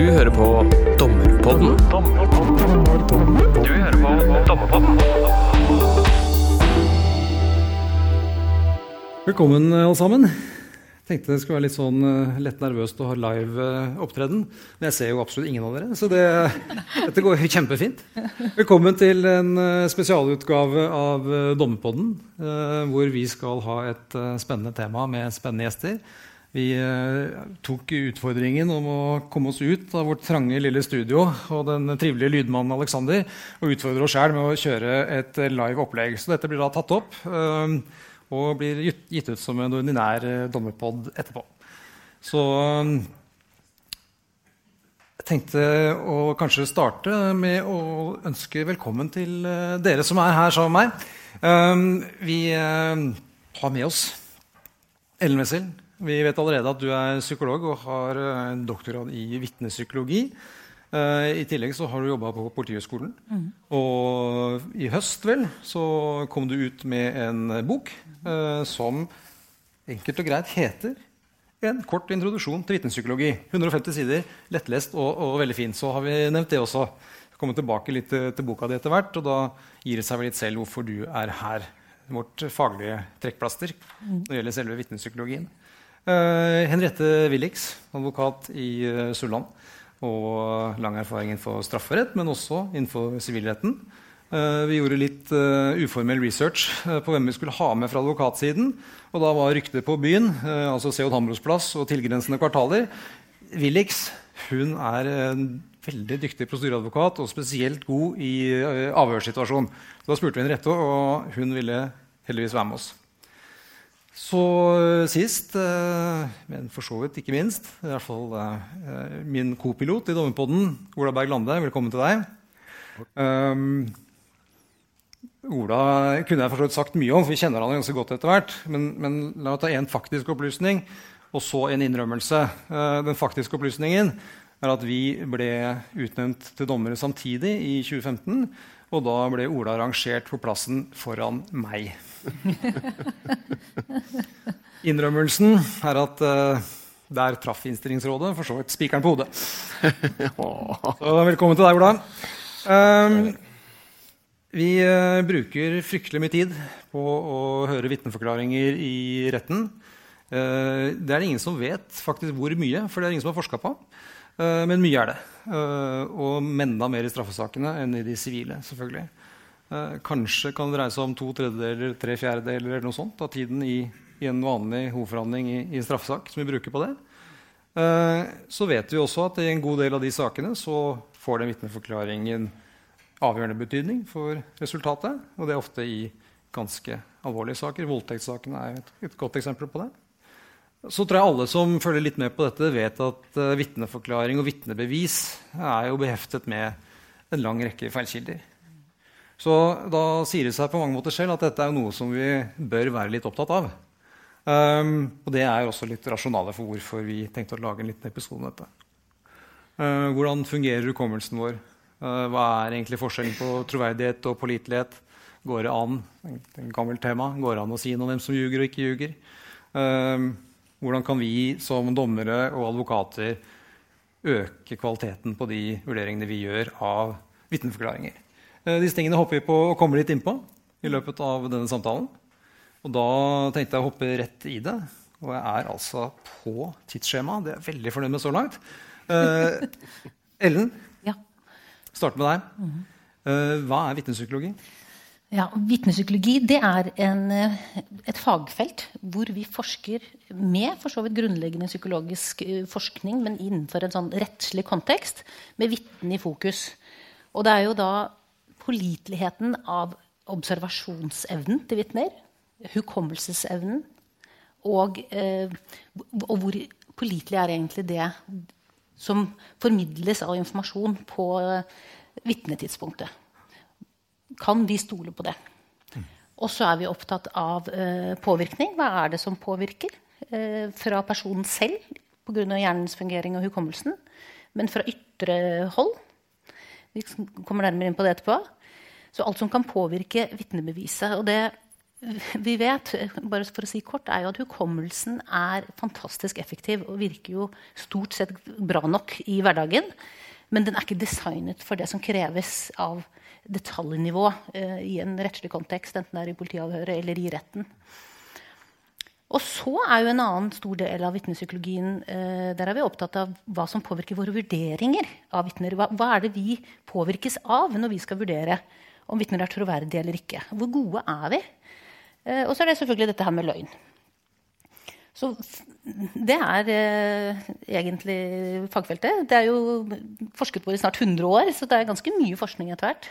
Du hører på Dommerpodden. Du hører på Dommerpodden. Velkommen, alle sammen. Tenkte det skulle være litt sånn eh, lett nervøst å ha live eh, opptreden. Men jeg ser jo absolutt ingen av dere, så det, dette går kjempefint. Velkommen til en eh, spesialutgave av Dommerpodden, hvor vi skal ha et spennende tema med spennende gjester. Vi eh, tok utfordringen om å komme oss ut av vårt trange lille studio og den trivelige lydmannen Alexander og utfordre oss sjøl med å kjøre et eh, live opplegg. Så dette blir da tatt opp eh, og blir gitt, ut som en ordinær dommerpod etterpå. Så jeg tenkte å kanskje starte med å ønske velkommen til dere som er her sammen med meg. Vi har med oss Ellen Wessel. Vi vet allerede at du er psykolog og har eh, en doktorgrad i vitnepsykologi. Eh, I tillegg så har du jobba på Politihøgskolen. Og i høst vel, så kom du ut med en bok eh, som enkelt og greit heter en kort introduksjon til vitnepsykologi. 150 sider, lettlest og, og veldig fin. Så har vi nevnt det også. Vi kommer tilbake litt til, til boka di etter hvert, og da gir det seg vel litt selv hvorfor du er her. Vårt faglige trekkplaster når det gjelder selve vitnepsykologien. Eh, Henriette Willix, advokat i uh, Sulland. Og lang erfaring innenfor strafferett, men også innenfor sivilretten. Uh, vi gjorde litt eh, uformell research eh, på hvem vi skulle ha med fra advokatsiden. Og da var ryktet på byen, eh, altså C.H. Hambros plass og tilgrensende kvartaler. Willix hun er en veldig dyktig prosedyreadvokat og spesielt god i uh, avhørssituasjon. Så da spurte vi Henriette, og hun ville heldigvis være med oss. Så eh, sist, eh, men for så vidt ikke minst, i hvert fall eh, min kopilot i Dommerpodden, Ola Berg Lande. Velkommen til deg. Um, Ola kunne jeg for så vidt sagt mye om, for vi kjenner han ganske godt etter hvert. Men, men la meg ta én faktisk opplysning, og så en innrømmelse. Den faktiske opplysningen er at vi ble utnevnt til dommere samtidig i 2015. Og da ble Ola rangert på plassen foran meg. Innrømmelsen er at uh, der traff Innstillingsrådet for så vidt spikeren på hodet. Så velkommen til deg, Ola. Um, vi uh, bruker fryktelig mye tid på å høre vitneforklaringer i retten. Uh, det er det ingen som vet faktisk hvor mye, for det er ingen som har forska på. Men mye er det. Og enda mer i straffesakene enn i de sivile. selvfølgelig. Eh, kanskje kan det dreie seg om to tredjedeler, tre fjerdedeler eller noe sånt av tiden i, i en vanlig hovedforhandling i, i en straffesak som vi bruker på det. Eh, så vet vi også at i en god del av de sakene så får den vitneforklaringen avgjørende betydning for resultatet. Og det er ofte i ganske alvorlige saker. Voldtektssakene er et, et godt eksempel på det. Så tror jeg alle som følger litt med på dette, vet at uh, vitneforklaring og vitnebevis er jo beheftet med en lang rekke feilkilder. Så da sier det seg på mange måter selv at dette er noe som vi bør være litt opptatt av. Um, og det er også litt rasjonale for hvorfor vi tenkte å lage en liten episode om dette. Uh, hvordan fungerer hukommelsen vår? Uh, hva er egentlig forskjellen på troverdighet og pålitelighet? Går det an en gammelt tema, går det an å si noe om hvem som ljuger og ikke ljuger? Uh, hvordan kan vi som dommere og advokater øke kvaliteten på de vurderingene vi gjør av vitneforklaringer? Uh, disse tingene hopper vi på å komme litt innpå i løpet av denne samtalen. Og da tenkte jeg å hoppe rett i det. Og jeg er altså på tidsskjema. Det er jeg veldig fornøyd med så langt. Ellen, Ja. start med deg. Eh, hva er vitnepsykologi? ja Vitnepsykologi det er en, eh, et fagfelt hvor vi forsker med for så vidt grunnleggende psykologisk eh, forskning, men innenfor en sånn rettslig kontekst, med vitnen i fokus. Og det er jo da påliteligheten av observasjonsevnen til vitner, hukommelsesevnen, og, eh, og hvor pålitelig er egentlig det som formidles av informasjon på eh, vitnetidspunktet. Kan vi stole på det? Og så er vi opptatt av eh, påvirkning. Hva er det som påvirker? Eh, fra personen selv pga. hjernens fungering og hukommelsen, men fra ytre hold. Vi kommer nærmere inn på det etterpå. Så alt som kan påvirke vitnebeviset. Og det vi vet, bare for å si kort, er jo at hukommelsen er fantastisk effektiv og virker jo stort sett bra nok i hverdagen. Men den er ikke designet for det som kreves av detaljnivå eh, i en rettslig kontekst, enten det er i politiavhøret eller i retten. Og så er jo en annen stor del av vitnepsykologien eh, Der er vi opptatt av hva som påvirker våre vurderinger av vitner. Hva, hva, er det vi påvirkes av når vi skal vurdere om vitner er troverdige eller ikke? Hvor gode er vi? Eh, og så er det selvfølgelig dette her med løgn. Så det er eh, egentlig fagfeltet. Det er jo forsket på i snart 100 år, så det er ganske mye forskning etter hvert.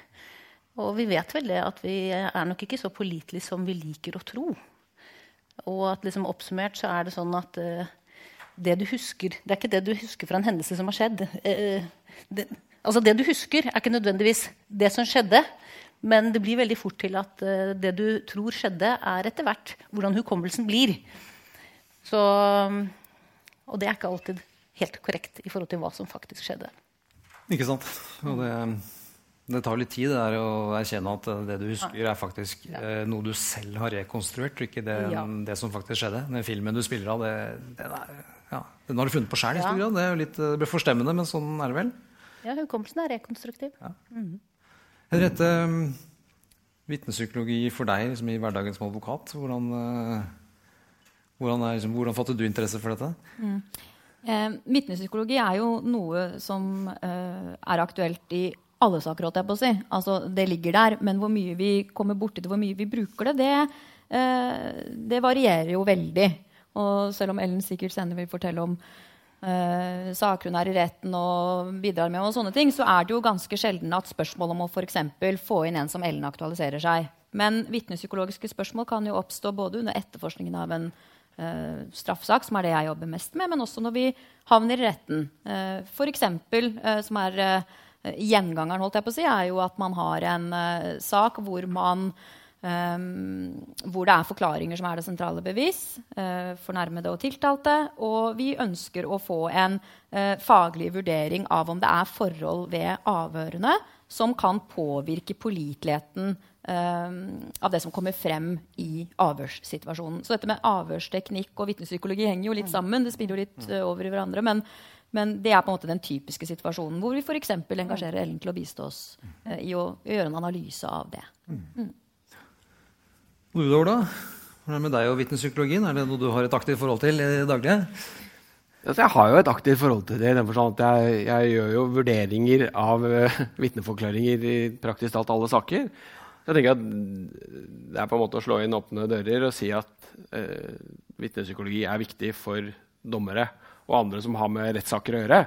Og vi vet vel det at vi er nok ikke så pålitelige som vi liker å tro. Og at liksom oppsummert så er det sånn at uh, det du husker Det er ikke det du husker fra en hendelse som har skjedd. Uh, det, altså det du husker, er ikke nødvendigvis det som skjedde. Men det blir veldig fort til at uh, det du tror skjedde, er etter hvert hvordan hukommelsen blir. Så, og det er ikke alltid helt korrekt i forhold til hva som faktisk skjedde. Ikke sant. Og det det tar litt tid det er å erkjenne at det du husker, er faktisk ja. eh, noe du selv har rekonstruert, og ikke det, ja. det, som faktisk skjedde. Den filmen du spiller av, det, den, er, ja, den har du funnet på sjæl i stor grad. Det, er jo litt, det ble forstemmende, men sånn er det vel? Ja, hukommelsen er rekonstruktiv. Ja. Mm. Henriette, vitnepsykologi for deg liksom, i hverdagen som advokat, hvordan, uh, hvordan, er, liksom, hvordan fattet du interesse for dette? Mm. Eh, Vitnepsykologi er jo noe som eh, er aktuelt i alle saker, holdt jeg på å si. Altså, det ligger der. Men hvor mye vi kommer borti det, hvor mye vi bruker det, det, eh, det varierer jo veldig. Og selv om Ellen sikkert senere vil fortelle om eh, saker hun er i retten og bidrar med, og sånne ting, så er det jo ganske sjelden at spørsmål om å for få inn en som Ellen aktualiserer seg. Men vitnepsykologiske spørsmål kan jo oppstå både under etterforskningen av en uh, straffesak, som er det jeg jobber mest med, men også når vi havner i retten. Uh, F.eks. Uh, som er uh, Eh, gjengangeren holdt jeg på å si, er jo at man har en uh, sak hvor, man, um, hvor det er forklaringer som er det sentrale bevis. Uh, fornærmede og tiltalte. Og vi ønsker å få en uh, faglig vurdering av om det er forhold ved avhørene som kan påvirke påliteligheten av det som kommer frem i avhørssituasjonen. Så dette med avhørsteknikk og vitnepsykologi henger jo litt sammen. Det spiller jo litt over i hverandre. men men det er på en måte den typiske situasjonen hvor vi f.eks. engasjerer Ellen til å bistå oss eh, i å gjøre en analyse av det. Mm. Og du, Ola? Hvordan er det med deg og vitnepsykologien? Er det noe du har et aktivt forhold til i daglig? Altså, jeg har jo et aktivt forhold til det. at jeg, jeg, gjør jo vurderinger av uh, vitneforklaringer i praktisk talt alle saker. Jeg tenker at Det er på en måte å slå inn åpne dører og si at uh, vitnepsykologi er viktig for dommere og andre som har med rettssaker å gjøre.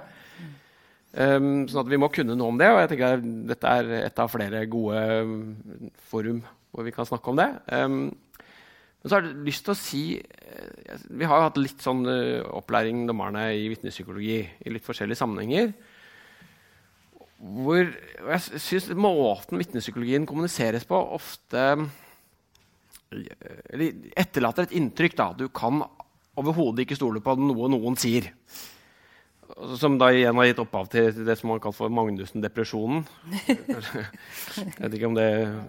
Um, sånn at vi må kunne noe om det, og jeg tenker dette er et av flere gode um, forum hvor vi kan snakke om det. Um, men så har jeg lyst til å si uh, Vi har jo hatt litt sånn uh, opplæring dommerne i vitnepsykologi i litt forskjellige sammenhenger. Hvor jeg syns måten vitnepsykologien kommuniseres på, ofte uh, etterlater et inntrykk. Da. Du kan overhodet ikke stole på noe noen sier. Som da igjen har gitt opphav til det som man kaller for Magnussen-depresjonen. Jeg vet ikke om det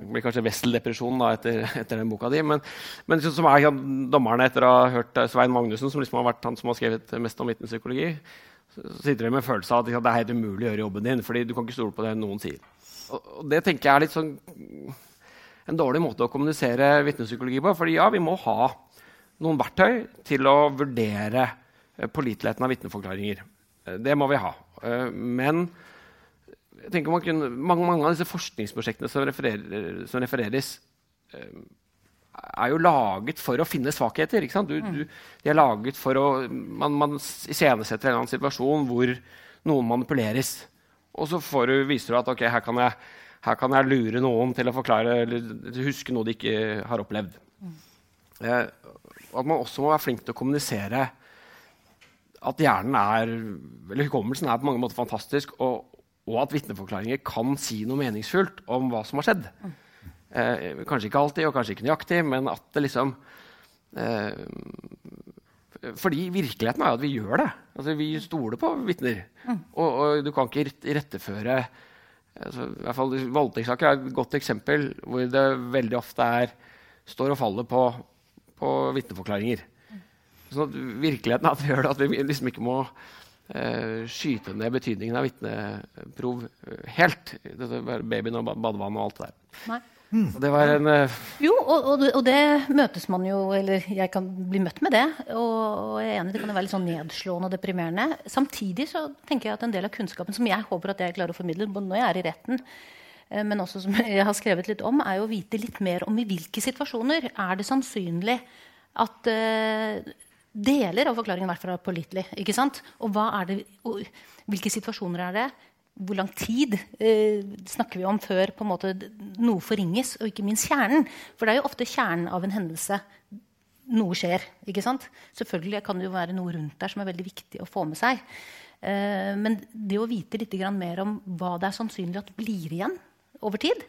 blir kanskje Wessel-depresjonen etter, etter, den boka di. Men, men som er dommerne etter å ha hørt Svein Magnussen, som liksom har vært han som har skrevet mest om vitnepsykologi, sitter de med følelse av at det er helt umulig å gjøre jobben din. fordi du kan ikke stole på det noen sier. Og, det tenker jeg er litt sånn en dårlig måte å kommunisere vitnepsykologi på. fordi ja, vi må ha noen verktøy til å vurdere eh, påliteligheten av vitneforklaringer. Eh, det må vi ha. Eh, men kunne, mange, mange, av disse forskningsprosjektene som, referer, som, refereres, er jo laget for å finne svakheter. Du, du, de er laget for å Man, man iscenesetter en eller annen situasjon hvor noen manipuleres. Og så du, viser du at okay, her, kan jeg, her, kan jeg, lure noen til å forklare eller huske noe de ikke har opplevd. Mm. Eh, at man også må være flink til å kommunisere at hjernen er, eller hukommelsen er på mange måter fantastisk, og, og at vitneforklaringer kan si noe meningsfullt om hva som har skjedd. Eh, kanskje ikke alltid, og kanskje ikke nøyaktig, men at det liksom eh, Fordi virkeligheten er jo at vi gjør det. Altså, vi stoler på vitner. Og, og, du kan ikke retteføre altså, i hvert fall Voldtektssaker er et godt eksempel hvor det veldig ofte er står og faller på, på vitneforklaringer. Sånn at virkeligheten at vi gjør det at vi liksom ikke må eh, skyte ned betydningen av vitneprov eh, helt. Dette babyen og badevannet og alt det der. Nei. Mm. det var en uh... Jo, og, og, det- og det møtes man jo Eller jeg kan bli møtt med det. Og, og jeg er enig, det kan være litt sånn nedslående og deprimerende. Samtidig så tenker jeg at en del av kunnskapen som jeg håper at jeg klarer å formidle, når jeg er i retten, men også som jeg har skrevet litt om, er å vite litt mer om i hvilke situasjoner er det sannsynlig at eh, deler av forklaringen hvert er pålitelig. ikke sant? Og det, og hvilke situasjoner er det? Hvor lang tid eh, snakker vi om før på en måte noe forringes? Og ikke minst kjernen. For det er jo ofte kjernen av en hendelse noe skjer. ikke sant? Selvfølgelig kan det jo være noe rundt der som er veldig viktig å få med seg. Eh, men det å vite litt mer om hva det er sannsynlig at blir igjen over tid,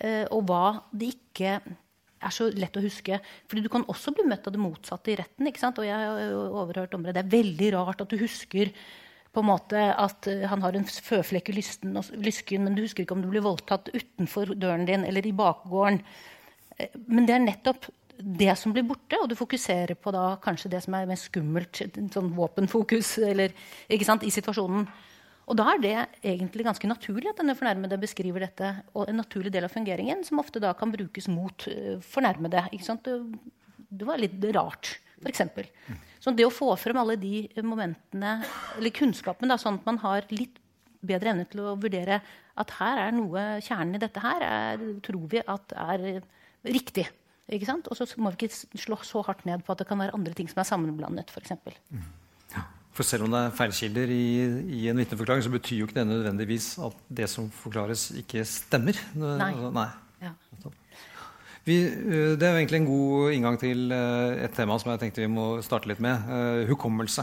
eh, og hva det ikke er så lett å huske. Fordi du kan også bli møtt av det motsatte i retten. Og jeg har overhørt dommere. Det er veldig rart at du husker på en måte at eh, han har en føflekk i lysken, men du husker ikke om du blir voldtatt utenfor døren din eller i bakgården. Eh, Men det er nettopp det som blir borte, og du fokuserer på da kanskje det som er mest skummelt, sånn våpenfokus eller, i situasjonen. Og da er det egentlig ganske naturlig at denne fornærmede beskriver dette, og en naturlig del av fungeringen, som ofte da kan brukes mot eh, fornærmede. Ikke sant? Det, var litt rart, f.eks. Så det å få frem alle de momentene, eller kunnskapen, da, sånn at man har litt bedre evne til å vurdere at her er noe Kjernen i dette her er, tror vi at er riktig. Ikke sant? Og så må vi ikke slå så hardt ned på at det kan være andre ting som er sammenblandet. For. For selv om det er feilkilder i, i en vitneforklaring, så betyr jo ikke det nødvendigvis at det som forklares, ikke stemmer. Nei. Altså, Nei. Ja. Vi, eh, det er jo egentlig en god inngang til eh, et tema som jeg tenkte vi må starte litt med. eh, hukommelse.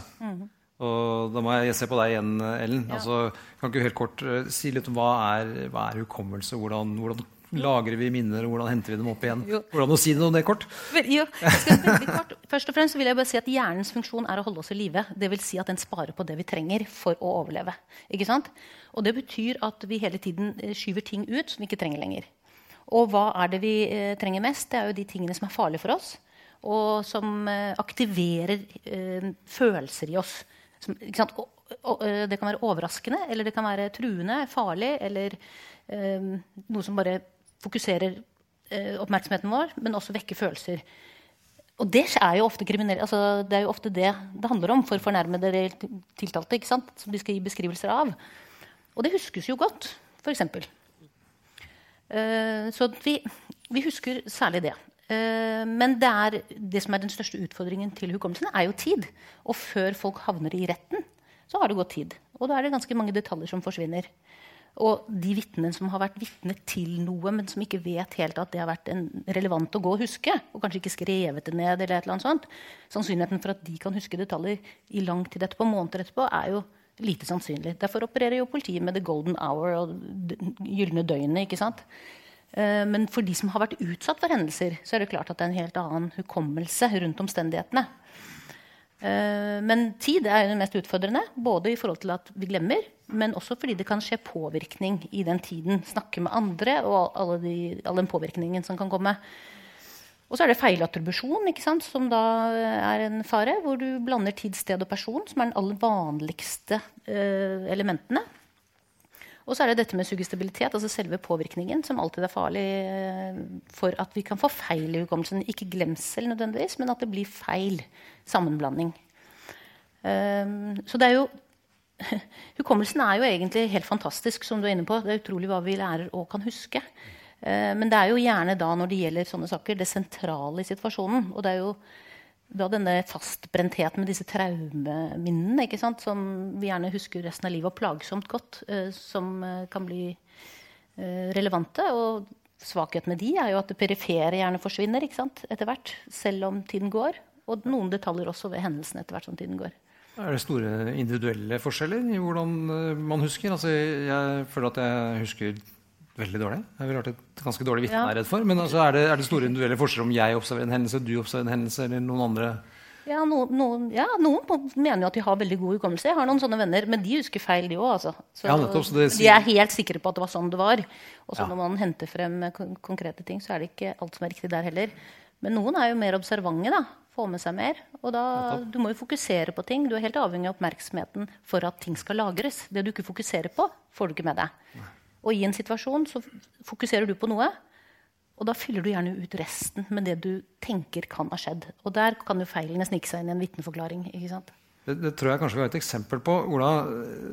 Og da må jeg se på deg igjen, Ellen. Ja. Altså, kan ikke du helt kort si litt om hva er, hva er hukommelse? Hvordan, hvordan lagrer vi minner, og hvordan henter vi dem opp igjen? Jo. Hvordan å si noe om det kort? Jo, kort. Først og fremst vil jeg bare si at Hjernens funksjon er å holde oss i live. Dvs. Si at den sparer på det vi trenger for å overleve. Ikke sant? Og det betyr at vi hele tiden eh, skyver ting ut som vi ikke trenger lenger. Og hva er det vi eh, trenger mest? Det er jo de tingene som er farlige for oss. Og som eh, aktiverer eh, følelser i oss. Som? Og, og, det kan være overraskende, eller det kan være truende, farlig, eller noe som bare fokuserer eh, oppmerksomheten vår, men også vekker følelser. Og det er jo ofte kriminelle, altså det er jo ofte det det handler om for fornærmede eller tiltalte. ikke sant? Som de skal gi beskrivelser av. Og det huskes jo godt, f.eks. Uh, så vi, vi husker særlig det. Eh, men det, er, det som er den største utfordringen til hukommelsen, er jo tid. Og før folk havner i retten, så har det gått tid. Og da er det ganske mange detaljer som forsvinner. Og de vitnene som har vært vitne til noe, men som ikke vet helt at det har vært relevant å gå og huske, og kanskje ikke skrevet det ned, eller et eller annet sånt, sannsynligheten for at de kan huske detaljer i lang tid etterpå, måneder etterpå, er jo lite sannsynlig. Derfor opererer jo politiet med the golden hour og gylne døgnet. ikke sant? Eh, Men for de som har vært utsatt for hendelser, så er det klart at det er en helt annen hukommelse rundt omstendighetene. Eh, Men tid er det mest utfordrende, både i forhold til at vi glemmer, men også fordi det kan skje påvirkning i den tiden. Snakke med andre og all de, den påvirkningen som kan komme. Og så er det feilattribusjon, som da er en fare, hvor du blander tid, sted og person, som er den aller vanligste eh, elementene. Og så er det dette med suggestibilitet, altså selve påvirkningen, som alltid er farlig eh, for at vi kan få feil i hukommelsen. Ikke glemsel nødvendigvis, men at det blir feil sammenblanding. Um, så det er jo Hukommelsen er jo egentlig helt fantastisk, som du er inne på. Det er utrolig hva vi lærer og kan huske. Eh, men det er jo gjerne da, når det gjelder sånne saker, det sentrale i situasjonen. Og det er jo da denne fastbrentheten med disse traumeminnene, ikke sant, som vi gjerne husker resten av livet, og plagsomt godt, eh, som eh, kan bli eh, relevante. Og svakheten med de er jo at det perifere gjerne forsvinner ikke sant, etter hvert, selv om tiden går. Og noen detaljer også ved hendelsene etter hvert som tiden går. Er det store individuelle forskjeller i hvordan man husker? Altså, jeg føler at jeg husker veldig dårlig. Jeg ville vært et ganske dårlig vitne, Ja. er redd for. Men altså, er, det, er det store individuelle forskjeller om jeg observerer en hendelse, du observerer en hendelse, eller noen andre Ja, noen, noen, ja, noen mener jo at de har veldig god hukommelse. Jeg har noen sånne venner, men de husker feil, de òg. Altså. Så Ja, nettopp, det De er helt sikre på at det var sånn det var. Og så Ja. når man henter frem konkrete ting, så er det ikke alt som er riktig der heller. Men noen er jo mer observante, da. Får med seg mer. Og da, du må jo fokusere på ting. Du er helt avhengig av oppmerksomheten for at ting skal lagres. Det du ikke fokuserer på, får du ikke med deg. Og i en situasjon så fokuserer du på noe, og da fyller du gjerne ut resten med det du tenker kan ha skjedd. Og der kan jo feilene snike seg inn i en vitneforklaring. ikke sant? Det, det tror jeg kanskje vi har et eksempel på. Ola,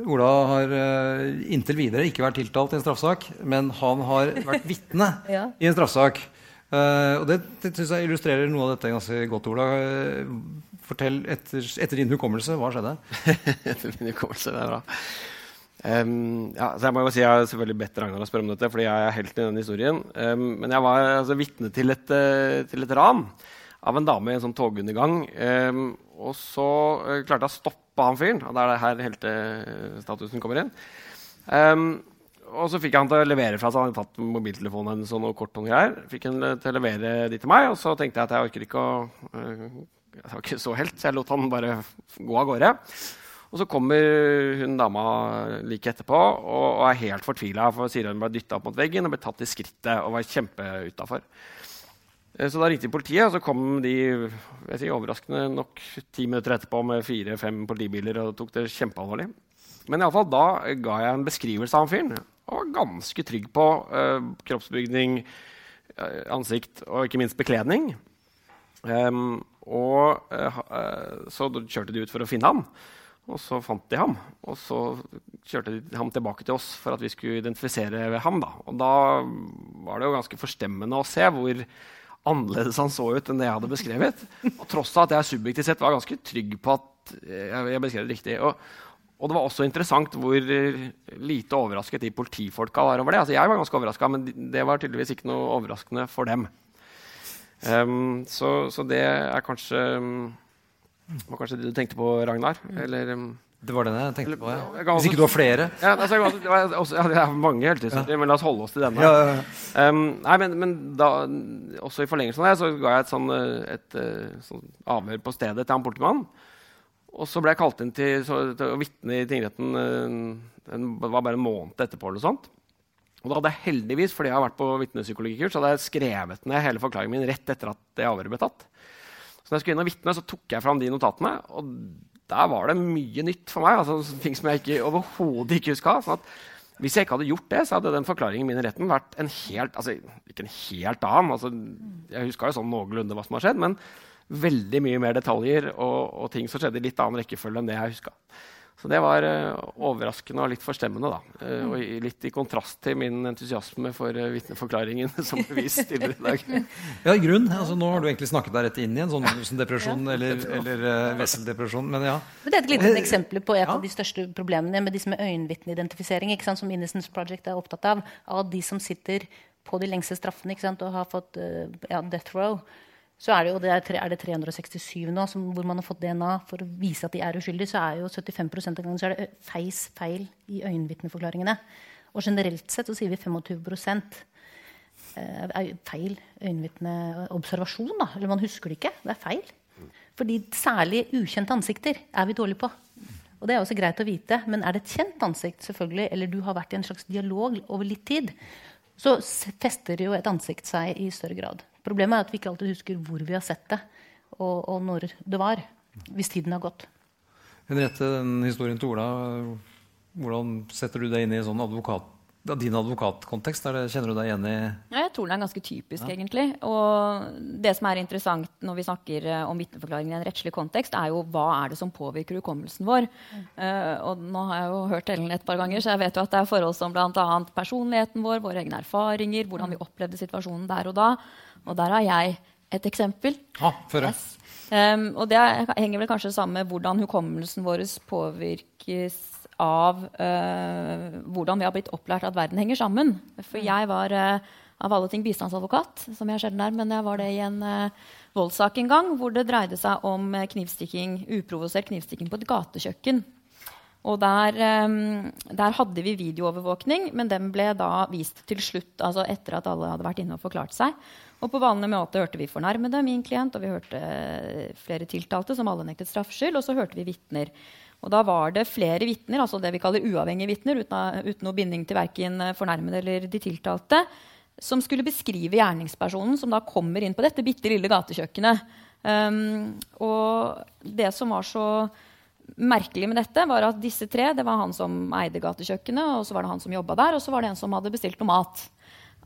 Ola har uh, inntil videre ikke vært tiltalt i en straffesak, men han har vært vitne Ja. i en straffesak. Uh, og det, det synes jeg illustrerer noe av dette ganske godt, Ola. Fortell etter, etter din hukommelse, hva skjedde? Etter min hukommelse, det er bra. Ehm, ja, så jeg må jo si jeg har selvfølgelig bedt Ragnar å spørre om dette, fordi jeg er helt i den historien. Um, men jeg var altså, vitne til, et, eh, til et ran av en dame i en sånn togundergang. Um, og så uh, klarte jeg å stoppe han fyren. Og det er det her heltestatusen kommer inn. Og så fikk jeg han til å levere fra seg. Han hadde tatt mobiltelefonen hennes og noe kort og greier. Fikk han til å levere de til meg, og så tenkte jeg at jeg orker ikke å uh, Jeg var ikke så helt, så jeg lot han bare gå av gårde. Og så kommer hun dama like etterpå og, og er helt fortvila. For sier hun ble dytta opp mot veggen og ble tatt i skrittet og var kjempeutafor. Eh, Så da ringte de politiet, og så kom de jeg sier, overraskende nok ti minutter etterpå med fire-fem politibiler og tok det kjempealvorlig. Men i alle fall, da ga jeg en beskrivelse av han fyren. Og var ganske trygg på uh, kroppsbygning, eh, ansikt og ikke minst bekledning. Um, og uh, så kjørte de ut for å finne ham. Og så fant de ham. Og så kjørte de ham tilbake til oss for at vi skulle identifisere ham. Da. Og da var det jo ganske forstemmende å se hvor annerledes han så ut enn det jeg hadde beskrevet. Og tross at jeg subjektivt sett var ganske trygg på at jeg, jeg beskrev det riktig. Og, og det var også interessant hvor eh, lite overrasket de politifolka var over det. Altså, jeg var ganske overraska, men det var tydeligvis ikke noe overraskende for dem. Um, så, så det er kanskje um, var kanskje det du tenkte på, Ragnar? Eller um, Det var den jeg tenkte på. Ja. Kan Hvis ikke du har flere? ja, altså, jeg kan også- det ja, det er mange heltehistorier, men la oss holde oss til denne. Ja, ja, ja. Um, nei, men, men da, også i forlengelsen av det så ga jeg et, sånn, et, et, eh, sånn avhør på stedet til han politimannen. Og så ble jeg kalt inn til, så, til å vitne i tingretten eh, en, det var bare en måned etterpå. eller sånt. Og da hadde jeg heldigvis, fordi jeg har vært på vitnepsykologikurs, så hadde jeg skrevet ned hele forklaringen min rett etter at det avhøret ble tatt. Når jeg skulle inn og vitne, tok jeg fram de notatene. Og der var det mye nytt for meg. altså Ting som jeg ikke, ikke huska. Sånn hvis jeg ikke hadde gjort det, så hadde den forklaringen min i retten vært en helt altså Ikke en helt annen. altså Jeg huska jo sånn noenlunde hva som har skjedd, men veldig mye mer detaljer og, og ting som skjedde i litt annen rekkefølge enn det jeg huska. Så det var eh, overraskende og litt forstemmende. da. Eh, og litt i kontrast til min entusiasme for uh, vitneforklaringen som bevis tidligere i dag. Ja, i grunn. Altså, nå har du egentlig snakket deg rett inn i en sånn depresjon eller, eller uh, Wessel-depresjon. Men ja. Men det er et lite Eh, eksempel på et ja. av de største problemene med disse med øyenvitneidentifisering, som Innocence Project er opptatt av. Av de som sitter på de lengste straffene ikke sant, og har fått uh, ja, death row. Så er det jo det er, er det 367 nå som, hvor man har fått DNA for å vise at de er uskyldige. Så er jo 75 av gangen så er det feis feil i øyenvitneforklaringene. Og generelt sett så sier vi 25 eh, er feil øyenvitneobservasjon. Eller man husker det ikke. Det er feil. Fordi særlig ukjente ansikter er vi dårlige på. Og det er også greit å vite, Men er det et kjent ansikt, selvfølgelig, eller du har vært i en slags dialog over litt tid, så fester jo et ansikt seg i større grad. Problemet er at vi ikke alltid husker hvor vi har sett det, og, og når det var. Hvis tiden har gått. Henriette, den historien til Ola, hvordan setter du deg inn i sånn advokat, ja, din advokatkontekst? Er det, kjenner du deg igjen i Ja, jeg tror den er ganske typisk, egentlig. Og det som er interessant når vi snakker eh, om vitneforklaringen i en rettslig kontekst, er jo hva er det som påvirker hukommelsen vår. Eh, og nå har jeg jo hørt Ellen et par ganger, så jeg vet jo at det er forhold som bl.a. personligheten vår, våre egne erfaringer, hvordan vi opplevde situasjonen der og da. Og der har jeg et eksempel. Ja, føre. Yes. Um, og det er- henger vel kanskje sammen med hvordan hukommelsen vår påvirkes av eh, hvordan vi har blitt opplært at verden henger sammen. For jeg var eh, av alle ting bistandsadvokat, som jeg sjelden er, men jeg var det i en eh, voldssak en gang hvor det dreide seg om eh, knivstikking, uprovosert knivstikking på et gatekjøkken. Og der, eh, der, hadde vi videoovervåkning, men den ble da vist til slutt. altså etter at alle hadde vært inne og forklart seg. Og på vanlig måte hørte vi fornærmede, min klient, og vi hørte flere tiltalte som alle nektet straffskyld, og så hørte vi vitner. Og da var det flere vitner, altså det vi kaller uavhengige vitner, uten, uten noe binding til verken fornærmede eller de tiltalte, som skulle beskrive gjerningspersonen som da kommer inn på dette bitte lille gatekjøkkenet. Um, og det som var så merkelig med dette, var at disse tre det var han som eide gatekjøkkenet, og så var det han som jobba der, og så var det en som hadde bestilt noe mat.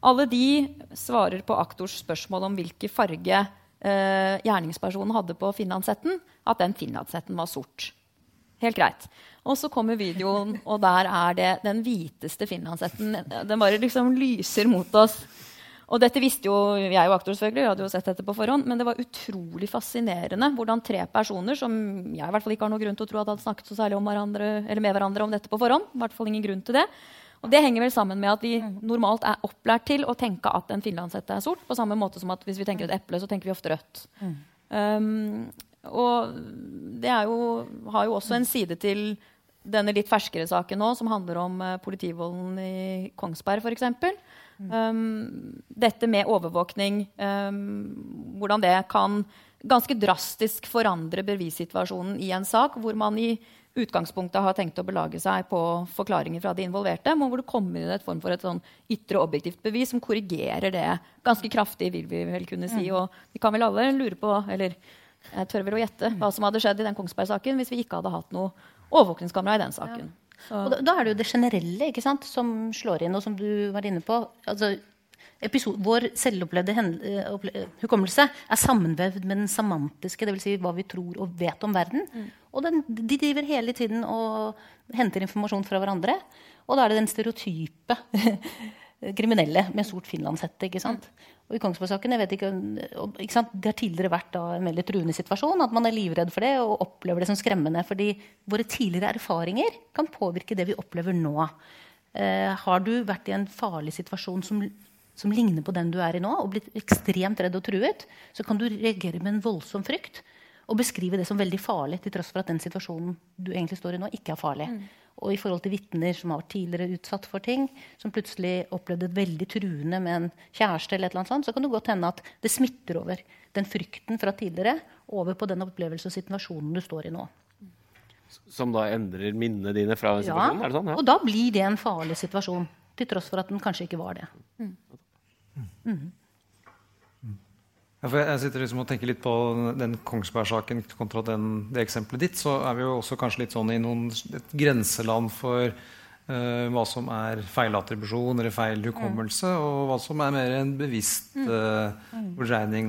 Alle de svarer på aktors spørsmål om hvilken farge eh, gjerningspersonen hadde på finlandshetten, at den finlandshetten var sort. Helt greit. Og så kommer videoen, og der er det den hviteste finlandshetten. Den bare liksom lyser mot oss. Og dette visste jo jeg og aktor, selvfølgelig, hadde jo sett dette på forhånd, men det var utrolig fascinerende hvordan tre personer som jeg i hvert fall ikke har noen grunn til å tro at hadde snakket så særlig om hverandre, eller med hverandre om dette på forhånd. I hvert fall ingen grunn til det. Og det henger vel sammen med at vi normalt er opplært til å tenke at en finlandshette er sort, på samme måte som at hvis vi tenker et eple, så tenker vi ofte rødt. Mm. Um, og det jo, har jo også en side til denne litt ferskere saken nå, som handler om uh, politivolden i Kongsberg f.eks. Mm. Um, dette med overvåkning, um, hvordan det kan ganske drastisk forandre bevissituasjonen i en sak hvor man i utgangspunktet har tenkt å belage seg på forklaringer fra de involverte, men hvor det kommer inn et form for et sånn ytre objektivt bevis som korrigerer det ganske kraftig, vil vi vel kunne si. Mm. Og vi kan vel alle lure på, eller jeg tør vel å gjette hva som hadde skjedd i den Kongsberg-saken hvis vi ikke hadde hatt noe overvåkningskamera i den saken. Ja. Da, da, er det jo det generelle ikke sant, som slår inn, og som du var inne på. Altså, episode, vår selvopplevde uh, hukommelse er sammenvevd med den semantiske, dvs. Si hva vi tror og vet om verden. Mm. Og den, de driver hele tiden og henter informasjon fra hverandre. Og da er det den stereotype kriminelle med sort finlandshette. ikke sant? Og i Kongsberg-saken jeg vet ikke, ikke sant? Det har tidligere vært en veldig truende situasjon. At man er livredd for det og opplever det som skremmende. Fordi våre tidligere erfaringer kan påvirke det vi opplever nå. Eh, har du vært i en farlig situasjon som, som, ligner på den du er i nå, og blitt ekstremt redd og truet, så kan du reagere med en voldsom frykt og beskrive det som veldig farlig, til tross for at den situasjonen du egentlig står i nå, ikke er farlig. Mm. Og i forhold til vitner som har vært tidligere utsatt for ting, som plutselig opplevde det veldig truende med en kjæreste, eller et eller annet sånt, så kan det godt hende at det smitter over den frykten fra tidligere over på den opplevelse og situasjonen du står i nå. Som da endrer minnene dine fra situasjonen? Ja, er det sånn? Ja. og da blir det en farlig situasjon. Til tross for at den kanskje ikke var det. Mm. Mm. Ja, jeg sitter liksom og tenker litt på den Kongsberg-saken kontra den, det eksempelet ditt. Så er vi jo også kanskje litt sånn i noen, et grenseland for uh, hva som er feilattribusjon eller feil hukommelse, mm. og hva som er mer en bevisst uh,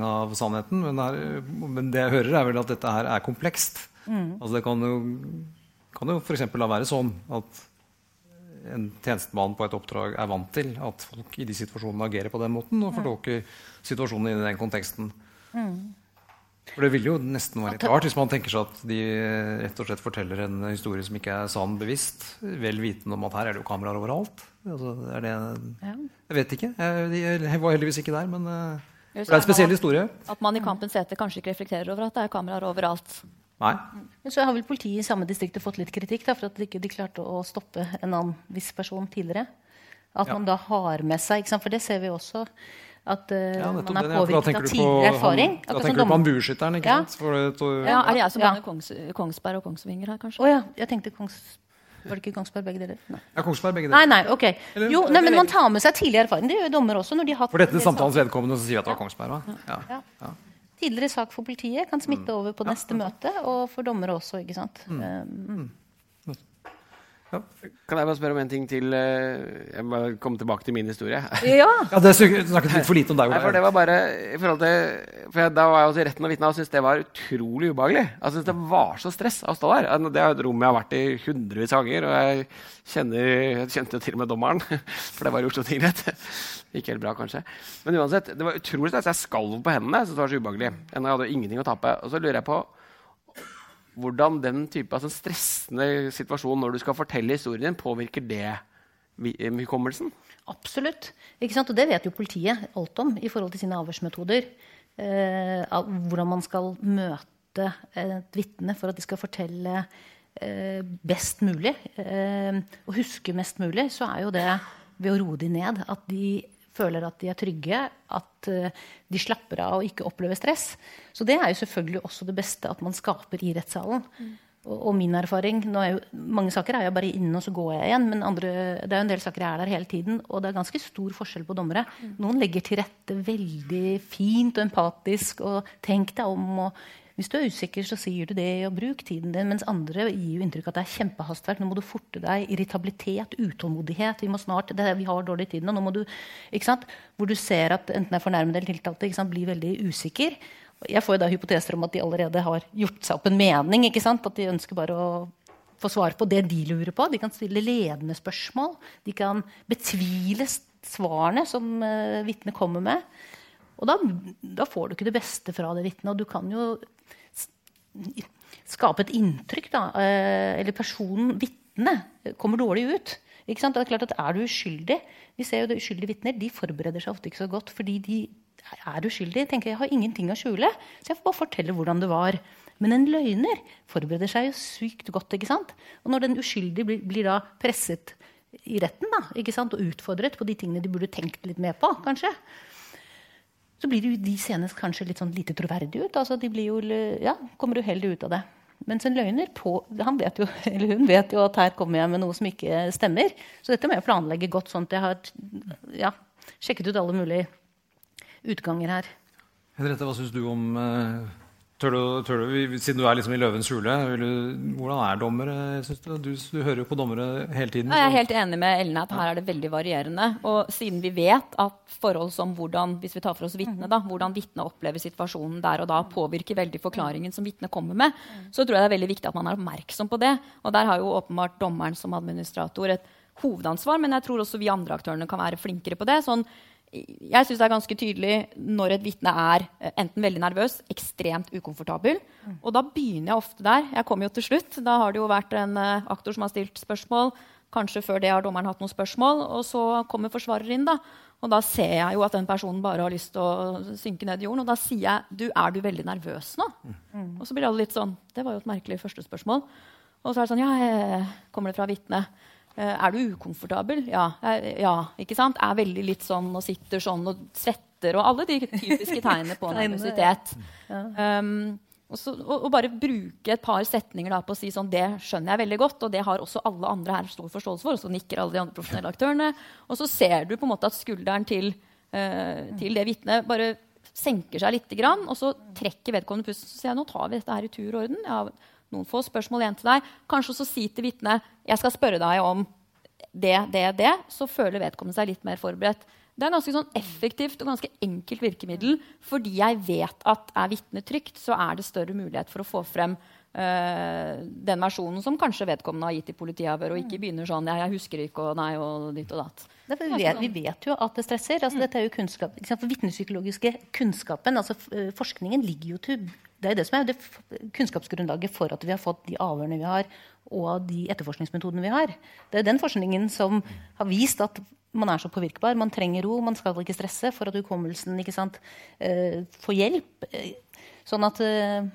av sannheten. Men, her, men, det jeg hører, er vel at dette her er komplekst. Mm. Altså det kan jo, kan jo f.eks. la være sånn at en tjenestemann på et oppdrag er vant til at folk i de situasjonene agerer på den måten og fortolker situasjonen i den konteksten. Mm. For Det ville jo nesten være litt rart hvis man tenker seg at de rett og slett forteller en historie som ikke er sann bevisst, vel vitende om at her er det jo kameraer overalt. Altså, er det, jeg vet ikke. Jeg, jeg, var heldigvis ikke der, men uh, det er en spesiell historie. At man i Kampens hete kanskje ikke reflekterer over at det er kameraer overalt. Nei. Men så har vel politiet i samme distriktet fått litt kritikk da, for at de ikke klarte å stoppe en annen viss person tidligere. At ja. man da har med seg For det ser vi også. At uh, ja, man er påvirket av tidligere erfaring. Han, da tenker du på han bueskytteren, ikke ja. sant? Det, ja, Er det jeg som blander Kongs, Kongsberg og Kongsvinger her, kanskje? Oh, ja. Jeg tenkte Kongs... Var det ikke Kongsberg begge deler? Nei. Ja, Kongsberg begge deler. Nei, nei, ok. Eller, jo, nei, men Man tar med seg tidligere erfaring. Det gjør dommer også. når de har For dette samtalens vedkommende så sier vi at det var Kongsberg? Va? Ja. Ja tidligere sak for politiet kan smitte mm. over på neste møte, og for dommere også. ikke sant? Mm. Ja. Kan jeg bare spørre om en ting til? Eh, jeg må komme tilbake til min historie. Ja, ja Det snakket litt for lite om deg. Nei, for det var bare, i forhold til, for Da var jeg også i retten og vitne og syntes det var utrolig ubehagelig. Jeg synes Det var så stress å stå der. Det er et rom jeg har vært i hundrevis av ganger. Og jeg, kjenner, jeg kjente jo til og med dommeren, for det var i Oslo tingrett. Ikke helt bra, kanskje. Men uansett, det var utrolig stress. Jeg skalv på hendene. Jeg synes det var så ubehagelig. Jeg hadde ingenting å tape. Og så lurer jeg på hvordan den type altså stressende situasjon når du skal fortelle historien din, påvirker det hukommelsen? Absolutt. Og det vet jo politiet alt om i forhold til sine avhørsmetoder. Eh, hvordan man skal møte et vitne for at de skal fortelle eh, best mulig, eh, og huske mest mulig, så er jo det ved å roe de ned. At de føler at de er trygge, at eh, de slapper av og ikke opplever stress. Så det er jo selvfølgelig også det beste at man skaper i rettssalen. Og, og min erfaring nå er jo, Mange saker er jeg bare inne, og så går jeg igjen. Men andre, det er jo en del saker jeg er der hele tiden, og det er ganske stor forskjell på dommere. Noen legger til rette veldig fint og empatisk, og tenk deg om. og hvis du er usikker, så sier du det, og bruk tiden din. Mens andre gir jo inntrykk av at det er kjempehastverk. Nå må du forte deg. Irritabilitet, utålmodighet. Vi snart, det, vi har dårlig tid nå. nå du? Hvor du ser at enten det er fornærmede eller tiltalte blir veldig usikker. Jeg får jo da hypoteser om at de allerede har gjort seg opp en mening. At de ønsker bare å få svar på det de lurer på. De kan stille ledende spørsmål. De kan betvile svarene som uh, vitnet kommer med. Og da, da, får du ikke det beste fra det vitnet. Og du kan jo skape et inntrykk, da. Uh, eller personen, vitnet, kommer dårlig ut. Ikke sant? Det er klart at Er du uskyldig Vi ser jo det uskyldige vitner de forbereder seg ofte ikke så godt fordi de er uskyldige. tenker Jeg har ingenting å skjule, så jeg får bare fortelle hvordan det var. Men en løgner forbereder seg jo sykt godt. ikke sant? Og når den uskyldige blir, blir da presset i retten da, ikke sant? og utfordret på de tingene de burde tenkt litt mer på, kanskje, så blir de, de senest kanskje litt sånn lite troverdige ut. altså De blir jo, ja, kommer uheldig ut av det. Mens en løgner på, han vet jo, eller hun vet jo at her kommer jeg med noe som ikke stemmer. Så dette må jeg planlegge godt. sånn at jeg har ja, sjekket ut alle mulige utganger her. Henriette, hva syns du om uh, tør du, tør du, Siden du er liksom i løvens hule, hvordan er dommere? Du? du? Du hører jo på dommere hele tiden. Jeg er helt enig med Ellen at her er det veldig varierende. Og siden vi vet at forhold som hvordan hvis vi tar for oss vitne, da, hvordan vitnet opplever situasjonen der og da, påvirker veldig forklaringen som vitnet kommer med, så tror jeg det er veldig viktig at man er oppmerksom på det. Og der har jo åpenbart dommeren som administrator et hovedansvar, men jeg tror også vi andre aktørene kan være flinkere på det. sånn jeg syns det er ganske tydelig når et vitne er eh, enten veldig nervøs, ekstremt ukomfortabel. Og da begynner jeg ofte der. Jeg kommer jo til slutt. Da har det jo vært en uh, aktor som har stilt spørsmål. Kanskje før det har dommeren hatt noen spørsmål. Og så kommer forsvarer inn. da. Og da ser jeg jo at den personen bare har lyst til å synke ned i jorden. Og da sier jeg du, er du veldig nervøs nå? Mm. Og så blir alle litt sånn Det var jo et merkelig første spørsmål. Og så er det sånn Ja, kommer det fra vitnet? Eh, er du ukomfortabel? Ja. ja. ikke sant? Er veldig litt sånn og sitter sånn og svetter og alle de typiske tegnene på nervøsitet. Um, og, så, og, og, bare bruke et par setninger da, på å si sånn Det skjønner jeg veldig godt, og det har også alle andre her stor forståelse for. Og så nikker alle de andre profesjonelle aktørene. Og så ser du på en måte at skulderen til, uh, til det vitnet bare senker seg litt, og så trekker vedkommende pusten. Så sier jeg nå tar vi dette her i tur og orden. Ja, noen få spørsmål igjen til deg. Kanskje også si til vitnet jeg skal spørre deg om det, det, det. Så føler vedkommende seg litt mer forberedt. Det er ganske sånn effektivt og ganske enkelt virkemiddel. Fordi jeg vet at er vitnet trygt, så er det større mulighet for å få frem øh, den versjonen som kanskje vedkommende har gitt i politiavhør, og ikke begynner sånn 'Jeg, 'Jeg husker ikke', og 'nei', og ditt og datt. Vi vet, vi vet, jo at det stresser. Altså, dette er jo kunnskap, Vitnepsykologiske kunnskapen, altså forskningen, ligger jo til det er det som er det kunnskapsgrunnlaget for at vi har fått de avhørene vi har, og de etterforskningsmetodene vi har. Det er den forskningen som har vist at man er så påvirkbar. Man trenger ro, man skal ikke stresse for at hukommelsen ikke sant, uh, får hjelp. Sånn at uh,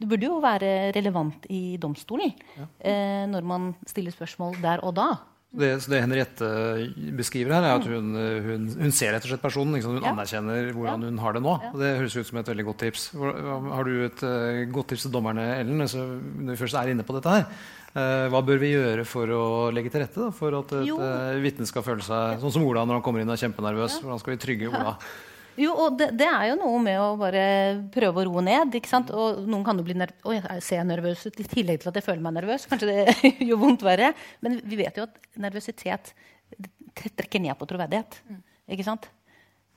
det burde jo være relevant i domstolen ja. uh, når man stiller spørsmål der og da. Det, det, Henriette beskriver her, er at hun, hun, hun ser rett og slett personen. Hun ja. anerkjenner hvordan hun har det nå. Ja. Og det høres ut som et veldig godt tips. Har du et uh, godt tips til dommerne, Ellen, altså, når vi først er inne på dette her? Uh, hva bør vi gjøre for å legge til rette da, for at et uh, vitne skal føle seg sånn som Ola når han kommer inn og er kjempenervøs? Hvordan skal vi trygge Ola? Jo, og det, det, er jo noe med å bare prøve å roe ned. ikke sant? Og noen kan jo bli nervøs. Oi, jeg ser nervøs ut i tillegg til at jeg føler meg nervøs. Kanskje det gjør vondt verre. Men vi vet jo at nervøsitet trekker ned på troverdighet. Ikke sant?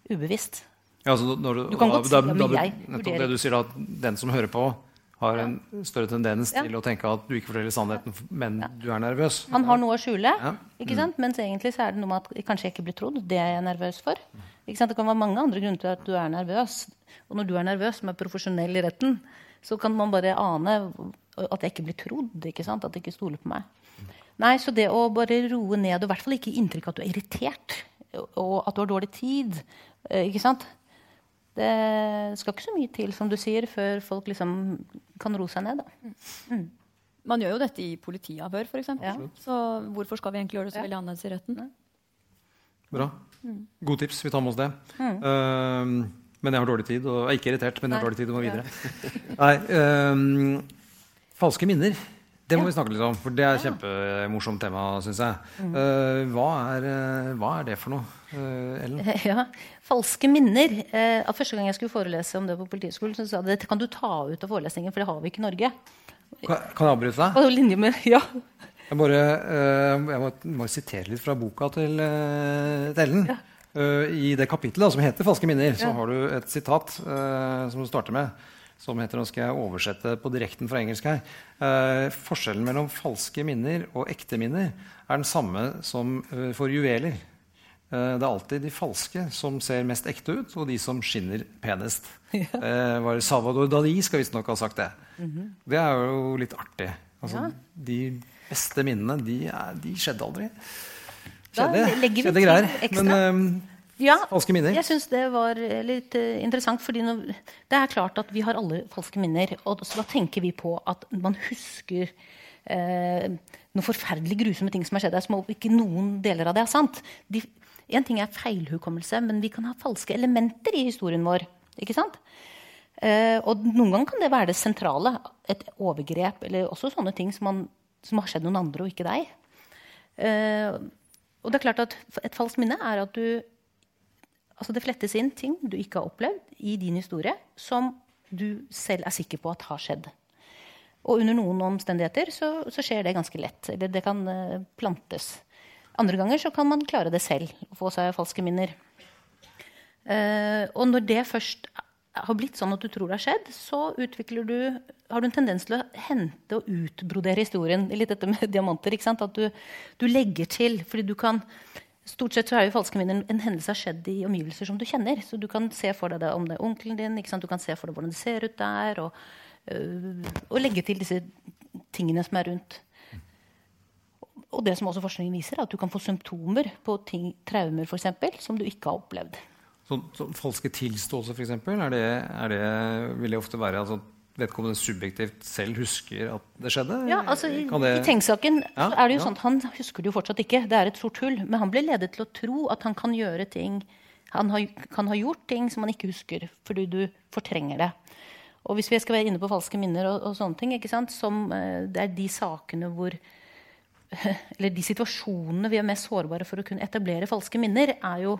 Ubevisst. Ja, altså når du, du kan godt si da, da, jeg vurderer. Det du sier at den som hører på, har en større tendens til å tenke at du ikke forteller sannheten, men du er nervøs. Han har noe å skjule, ikke mm. sant? mens egentlig så er det noe med at kanskje jeg ikke blir trodd. Det er jeg nervøs for. Det kan være mange andre grunner til at du er nervøs. Og når du er nervøs, som er profesjonell i retten, så kan man bare ane at jeg ikke blir trodd. ikke sant? At de ikke stoler på meg. Nei, Så det å bare roe ned, og i hvert fall ikke gi inntrykk av at du er irritert, og at du har dårlig tid eh, ikke sant? Det skal ikke så mye til, som du sier, før folk liksom kan roe seg ned. Da. Mm. Man gjør jo dette i politiavhør, f.eks. Ja. Så hvorfor skal vi egentlig gjøre det så veldig annerledes i retten? Bra. Gode tips. Vi tar med oss det. Ehm, men jeg har dårlig tid, og jeg er ikke irritert, men jeg har dårlig tid og må videre. Nei, ehm, falske minner. Det må vi snakke litt om, for det er et kjempemorsomt tema, syns jeg. Eh, hva, er, eh, hva er det for noe, uh, Ellen? Ja, Falske minner. Uh, første gang jeg skulle forelese om det på Politihøgskolen, sa de dette kan du ta ut av forelesningen, for det har vi ikke i Norge. Kan, kan jeg avbryte deg? På linje med, ja. Jeg, bare, jeg må, må sitere litt fra boka til, til Ellen. Eh, I det kapittelet som heter 'Falske minner', så har du et sitat som du starter med. Som heter, nå skal jeg oversette på direkten fra engelsk her. Eh, forskjellen mellom falske minner og ekte minner er den samme som eh, for juveler. Eh, det er alltid de falske som ser mest ekte ut, og de som skinner penest. Eh, var Salvador Dali skal visstnok ha sagt det. Det er jo litt artig. Altså, De beste minnene, de, er, de skjedde aldri. Da legger vi skjedde til ekstra. Men eh, Ja, falske minner. jeg syns det var eh, litt uh, interessant. fordi det er klart at vi har alle falske minner. Og så da tenker vi på at man husker uh, noen forferdelig grusomme ting som har skjedd der, som ikke noen deler av det er sant. De, en ting er feilhukommelse, men vi kan ha falske elementer i historien vår. ikke sant? Uh, og noen ganger kan det være det sentrale. Et overgrep, eller også sånne ting som, man, som har skjedd noen andre, og ikke deg. Eh, og det er klart at Et falskt minne er at du altså Det flettes inn ting du ikke har opplevd i din historie, som du selv er sikker på at har skjedd. Og under noen omstendigheter så, så skjer det ganske lett. Eller det kan eh, plantes. Andre ganger så kan man klare det selv. og Få seg falske minner. Uh, og når det først har blitt sånn at du tror det har skjedd, så du, har du en tendens til å hente og utbrodere historien. Litt dette med diamanter. At du, du legger til. fordi du kan Stort sett så er jo falske minner en hendelse har skjedd i omgivelser som du kjenner. Så du kan se for deg det om det er onkelen din, du kan se for deg hvordan det ser ut der. Og, øh, og legge til disse tingene som er rundt. Og det som også forskningen viser, er at du kan få symptomer på ting, traumer for eksempel, som du ikke har opplevd. Så, så falske tilståelser, f.eks., er er det, vil det ofte være altså, vedkommende subjektivt selv husker at det skjedde? Ja, altså I, det- i Tengs-saken Ja, er det jo ja. sånn at han husker det jo fortsatt ikke. Det er et sort hull. Men han blir ledet til å tro at han kan gjøre ting Han har, kan ha gjort ting som han ikke husker, fordi du fortrenger det. Og hvis vi skal være inne på falske minner og, og sånne ting, ikke sant? Som, eh, det er de sakene hvor Eller de situasjonene vi er mest sårbare for å kunne etablere falske minner, er jo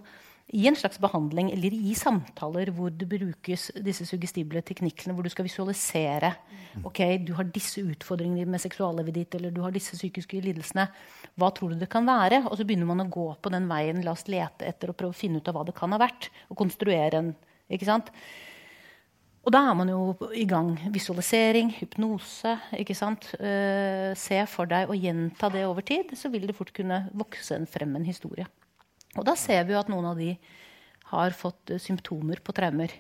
i en slags behandling eller i samtaler hvor det brukes disse suggestible teknikkene, hvor du skal visualisere ok, du har disse utfordringene med seksuallivet ditt, eller du har disse psykiske lidelsene. Hva tror du det kan være? Og så begynner man å gå på den veien. La oss lete etter og prøve å finne ut av hva det kan ha vært. Og konstruere en. ikke sant? Og da er man jo i gang. Visualisering, hypnose. ikke sant? Eh, se for deg og gjenta det over tid, så vil det fort kunne vokse en frem en historie. Og da ser vi jo at noen av de har fått eh, symptomer på traumer.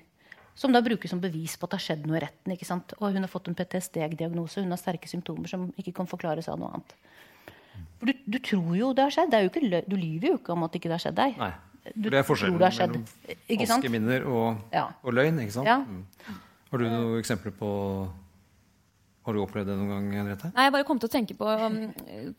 Som da brukes som bevis på at det har skjedd noe i retten. ikke sant? Og hun har fått en PTSD-diagnose. Hun har sterke symptomer som ikke kan forklares av noe annet. For du, du tror jo det har skjedd. Det er ikke, du lyver jo ikke om at ikke det har skjedd deg. Nei. Du det er forskjellen det mellom Ikke sant? falske og, Ja. og løgn. ikke sant? Ja. Mm. Har du noen eksempler på Har du opplevd det noen gang, Henriette? Nei, jeg bare kom til å tenke på um,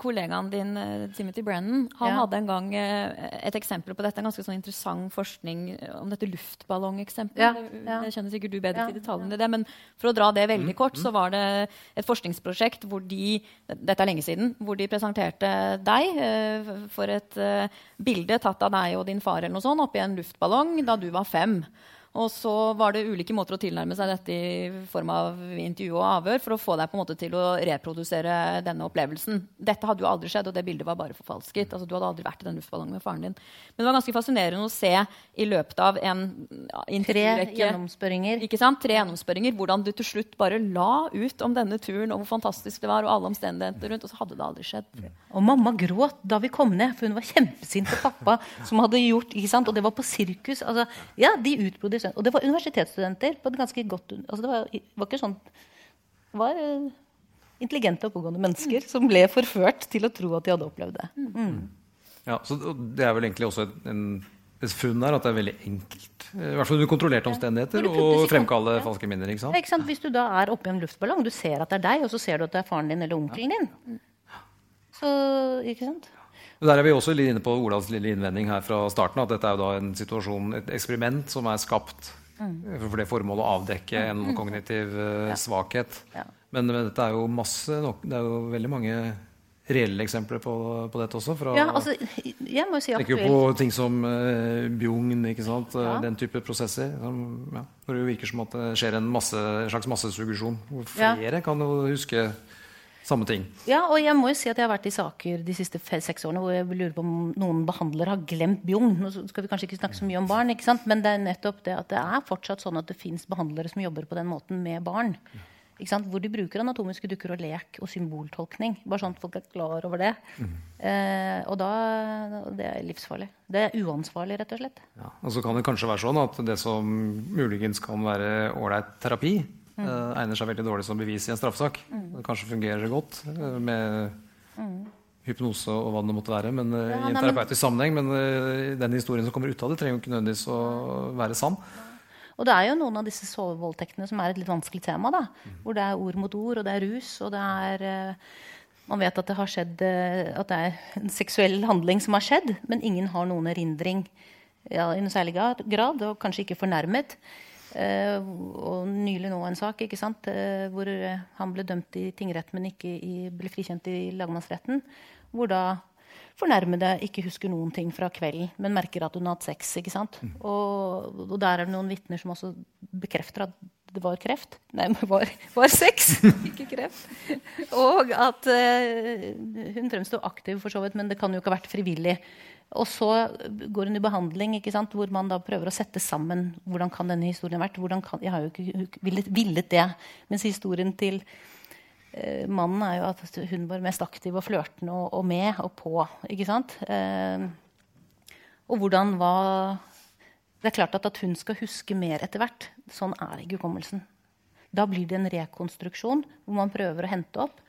kollegaen din, eh, Timothy Brennan. Han Ja. hadde en gang uh, et eksempel på dette. En ganske sånn interessant forskning om dette luftballongeksempelet. Ja, ja. Det kjenner sikkert du bedre Ja, til detaljene i det. Men for å dra det veldig kort, så var det et forskningsprosjekt hvor de dette er lenge siden, hvor de presenterte deg uh, for et uh, bilde tatt av deg og din far eller noe sånt, oppi en luftballong da du var fem. Og så var det ulike måter å tilnærme seg dette i form av intervju og avhør for å få deg på en måte til å reprodusere denne opplevelsen. Dette hadde jo aldri skjedd, og det bildet var bare forfalsket. Altså, du hadde aldri vært i den luftballongen med faren din. Men det var ganske fascinerende å se i løpet av en Tre gjennomspørringer. ikke sant? Tre gjennomspørringer. Hvordan du til slutt bare la ut om denne turen og hvor fantastisk det var, og alle omstendigheter rundt, og så hadde det aldri skjedd. Og mamma gråt da vi kom ned, for hun var kjempesint på pappa. som hadde gjort, ikke sant? Og det var på sirkus. Altså, ja, de utbrodde Og det var universitetsstudenter. på et ganske godt, altså det, var, var ikke sånn Det var eh, intelligente og oppegående mennesker som ble forført til å tro at de hadde opplevd det. Ja, så Det er vel egentlig også en et funn her at det er veldig enkelt i hvert fall under kontrollerte omstendigheter å i fremkalle ja. falske minner. ikke Ja, sant? ikke sant? Hvis du da er oppi en luftballong, du ser at det er deg, og så ser du at det er faren din eller onkelen din. Så, ikke sant? Der er vi også inne på Olavs lille innvending her fra starten. At dette er jo da en situasjon, et eksperiment som er skapt for det formålet å avdekke en kognitiv eh, svakhet. Ja. Men, men dette er jo masse Det er jo veldig mange reelle eksempler på, på dette også. Fra, Ja, altså, jeg må jo si tenker jo på ting som uh, Bjugn, ikke sant? Eh, Ja. den type prosesser. Som, ja, hvor det virker som at det skjer en, masse, en slags massesuggesjon. Hvor Ja. flere kan jo huske samme ting. Ja, og jeg må jo si at jeg har vært i saker de siste seks årene hvor jeg lurer på om noen behandlere har glemt Bjugn. Nå skal vi kanskje ikke snakke så mye om barn, ikke sant? men det er nettopp det at det er fortsatt sånn at det fins behandlere som jobber på den måten med barn. Ikke sant? Hvor de bruker anatomiske dukker og lek og symboltolkning. Bare sånn at folk er klar over det. Eh, og da Det er livsfarlig. Det er uansvarlig, rett og slett. Ja. Og så kan det kanskje være sånn at det som muligens kan være ålreit terapi, Mm. eh, egner seg veldig dårlig som bevis i en straffesak. Det kanskje fungerer godt eh, med hypnose og hva det måtte være, men eh, Mm. Ja, i en terapeutisk sammenheng. Men den historien som kommer ut av det, trenger jo ikke nødvendigvis å være sann. Og det er jo noen av disse sovevoldtektene som er et litt vanskelig tema. da, Hvor det er ord mot ord, og det er rus, og det er Man vet at det har skjedd at det er en seksuell handling som har skjedd, men ingen har noen erindring ja, i noe særlig grad, grad, og kanskje ikke fornærmet. Eh, og nylig nå en sak ikke sant, eh, hvor eh, han ble dømt i tingrett, men ikke i, ble frikjent i lagmannsretten. Hvor da fornærmede ikke husker noen ting fra kvelden, men merker at hun har hatt sex. ikke sant? Og, og der er det noen vitner som også bekrefter at det var kreft. Nei, men var, var sex, ikke kreft. Og at uh, hun fremsto aktiv, for så vidt, men det kan jo ikke ha vært frivillig. Og så går hun i behandling, hvor man da prøver å sette sammen hvordan kan denne historien vært. Kan, jeg har jo ikke villet, villet det. Mens historien til eh, mannen er jo at hun var mest aktiv og flørtende og, og med og på. ikke sant? Eh, og hvordan var Det er klart at, at hun skal huske mer etter hvert. Sånn er ikke hukommelsen. Da blir det en rekonstruksjon hvor man prøver å hente opp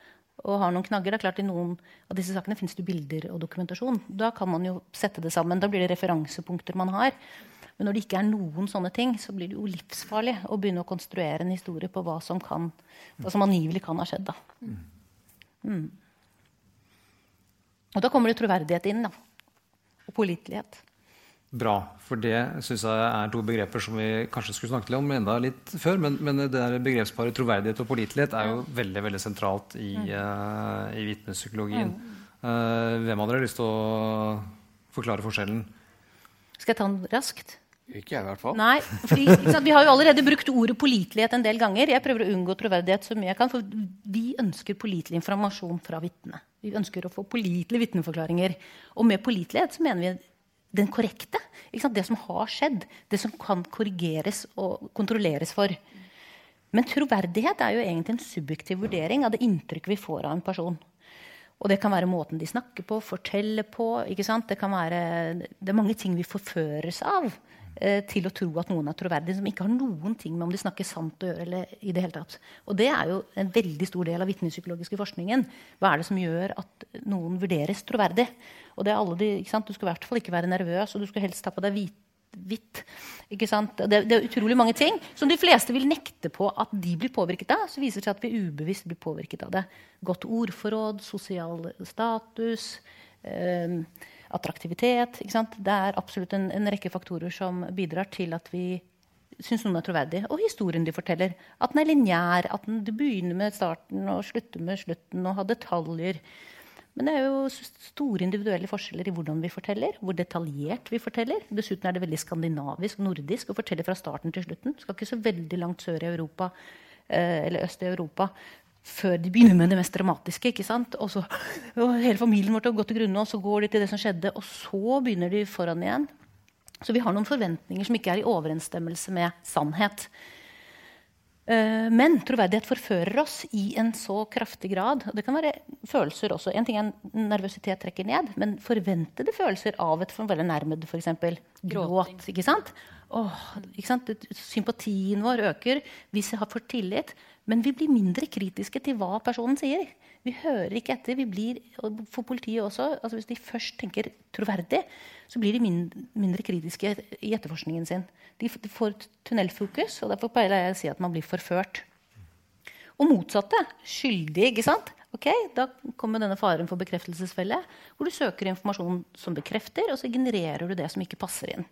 og har noen knagger. Det er klart I noen av disse sakene finnes det bilder og dokumentasjon. Da kan man jo sette det sammen. Da blir det referansepunkter man har. Men når det ikke er noen sånne ting, så blir det jo livsfarlig å begynne å konstruere en historie på hva som, kan, hva som angivelig kan ha skjedd. Da. Mm. Og da kommer det troverdighet inn. Da. Og pålitelighet. Bra, for det syns jeg er to begreper som vi kanskje skulle snakket litt om enda litt før. Men, men det der begrepsparet troverdighet og pålitelighet er jo veldig veldig sentralt i, uh, i vitnepsykologien. Uh, hvem av dere har lyst til å forklare forskjellen? Skal jeg ta den raskt? Ikke jeg, i hvert fall. Nei, fordi, sant, Vi har jo allerede brukt ordet pålitelighet en del ganger. Jeg prøver å unngå troverdighet så mye jeg kan, for vi ønsker pålitelig informasjon fra vitnene. Vi ønsker å få pålitelige vitneforklaringer. Og med pålitelighet så mener vi den korrekte. Det som har skjedd. Det som kan korrigeres og kontrolleres for. Men troverdighet er jo egentlig en subjektiv vurdering av det inntrykket vi får av en person. Og det kan være måten de snakker på, forteller på. Det, kan være, det er mange ting vi forføres av eh, til å tro at noen er troverdig, som ikke har noen ting med om de snakker sant å gjøre. eller i det hele tatt. Og det er jo en veldig stor del av vitnepsykologiske forskningen. Hva er det som gjør at noen vurderes troverdig? Og det er alle de, ikke sant? Du skal i hvert fall ikke være nervøs, og du skal helst ta på deg hvit hvitt. Ikke? Det, det er utrolig mange ting som de fleste vil nekte på at de blir påvirket av. Så viser det seg at vi ubevisst blir påvirket av det. Godt ordforråd, sosial status, eh, attraktivitet. Ikke sant? Det er absolutt en, en rekke faktorer som bidrar til at vi syns noen er troverdig. Og historien de forteller. At den er lineær. At den begynner med starten og slutter med slutten og har detaljer. Men det er jo store individuelle forskjeller i hvordan vi forteller. Hvor detaljert vi forteller. Dessuten er det veldig skandinavisk og nordisk å fortelle fra starten til slutten. Skal ikke så veldig langt sør i Europa eh, eller øst i Europa før de begynner med det mest dramatiske. ikke sant? Og så, og Hele familien vår har gått til grunne, og så går de til det som skjedde. Og så begynner de foran igjen. Så vi har noen forventninger som ikke er i overensstemmelse med sannhet. Eh, Men troverdighet forfører oss i en så kraftig grad. Det kan være følelser også. En ting er nervøsitet trekker ned, men forventede følelser av et fornærmet f.eks. Gråt. ikke sant? Åh, ikke sant? Sympatien vår øker hvis vi har fått tillit. Men vi blir mindre kritiske til hva personen sier. Vi hører ikke etter. vi blir, For politiet også. altså Hvis de først tenker troverdig, så blir de mindre, kritiske i etterforskningen sin. De, de får tunnelfokus, og derfor pleier jeg å si at man blir forført. Og motsatte. Skyldig, ikke sant? Ok, Da kommer denne faren for bekreftelsesfelle, hvor du søker informasjon som bekrefter, og så genererer du det som ikke passer inn.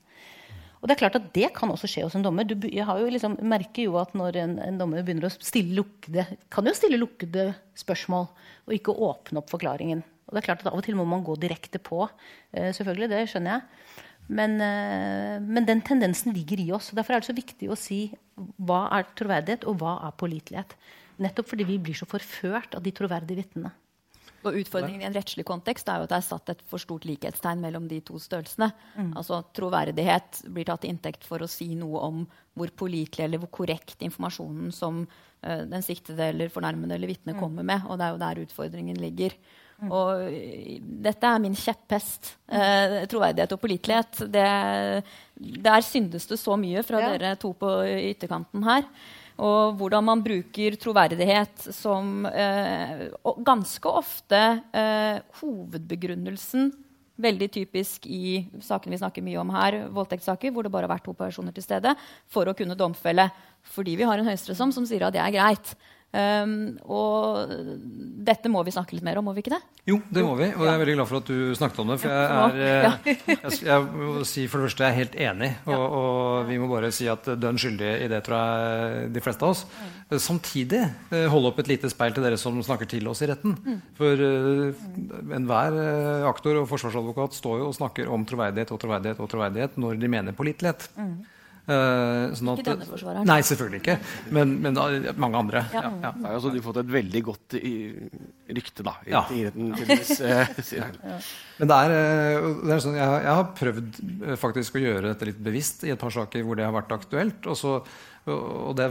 Og Det er klart at det kan også skje hos en dommer. Du jo liksom, merker jo at når en, en dommer begynner å stille lukkede, kan jo stille lukkede spørsmål og ikke åpne opp forklaringen. Og det er klart at Av og til må man gå direkte på. Eh, selvfølgelig, det skjønner jeg. Men, eh, men den tendensen ligger i oss. og Derfor er det så viktig å si hva er troverdighet, og hva er pålitelighet. Nettopp fordi vi blir så forført av de troverdige vitnene. Og utfordringen i en rettslig kontekst er jo at det er satt et for stort likhetstegn mellom de to størrelsene. Altså Troverdighet blir tatt til inntekt for å si noe om hvor pålitelig eller hvor korrekt informasjonen som uh, den siktede eller fornærmede eller vitnet kommer med. Og det er jo der utfordringen ligger. Og eh, dette er min kjepphest. Eh, troverdighet og pålitelighet. Det, der syndes det så mye fra Ja. dere to på ytterkanten her. Og hvordan man bruker troverdighet som eh, ganske ofte eh, hovedbegrunnelsen Veldig typisk i sakene vi snakker mye om her, voldtektssaker, hvor det bare har vært to personer til stede, for å kunne domfelle. Fordi vi har en høyesterett som sier at det er greit. Um, og dette må vi snakke litt mer om, må vi ikke det? Jo, det må vi. Og jeg er veldig glad for at du snakket om det. For jeg er, eh, jeg, jeg må si for det første jeg er helt enig. Og, og vi må bare si at dønn skyldig i det, tror jeg de fleste av oss. Eh, Samtidig eh, holde opp et lite speil til dere som snakker til oss i retten. For uh, enhver eh, aktor og forsvarsadvokat står jo og snakker om troverdighet og troverdighet og troverdighet når de mener pålitelighet. Eh, sånn at- Ikke denne forsvareren. Nei, selvfølgelig ikke. Men, men da, mange andre. Ja. Ja, ja. Har jo altså du fått et veldig godt i, rykte, da. I Ja. tydeligvis, eh. Men det er, eh, det er sånn, jeg, har- jeg har prøvd faktisk å gjøre dette litt bevisst i et par saker hvor det har vært aktuelt. Og, så, og det,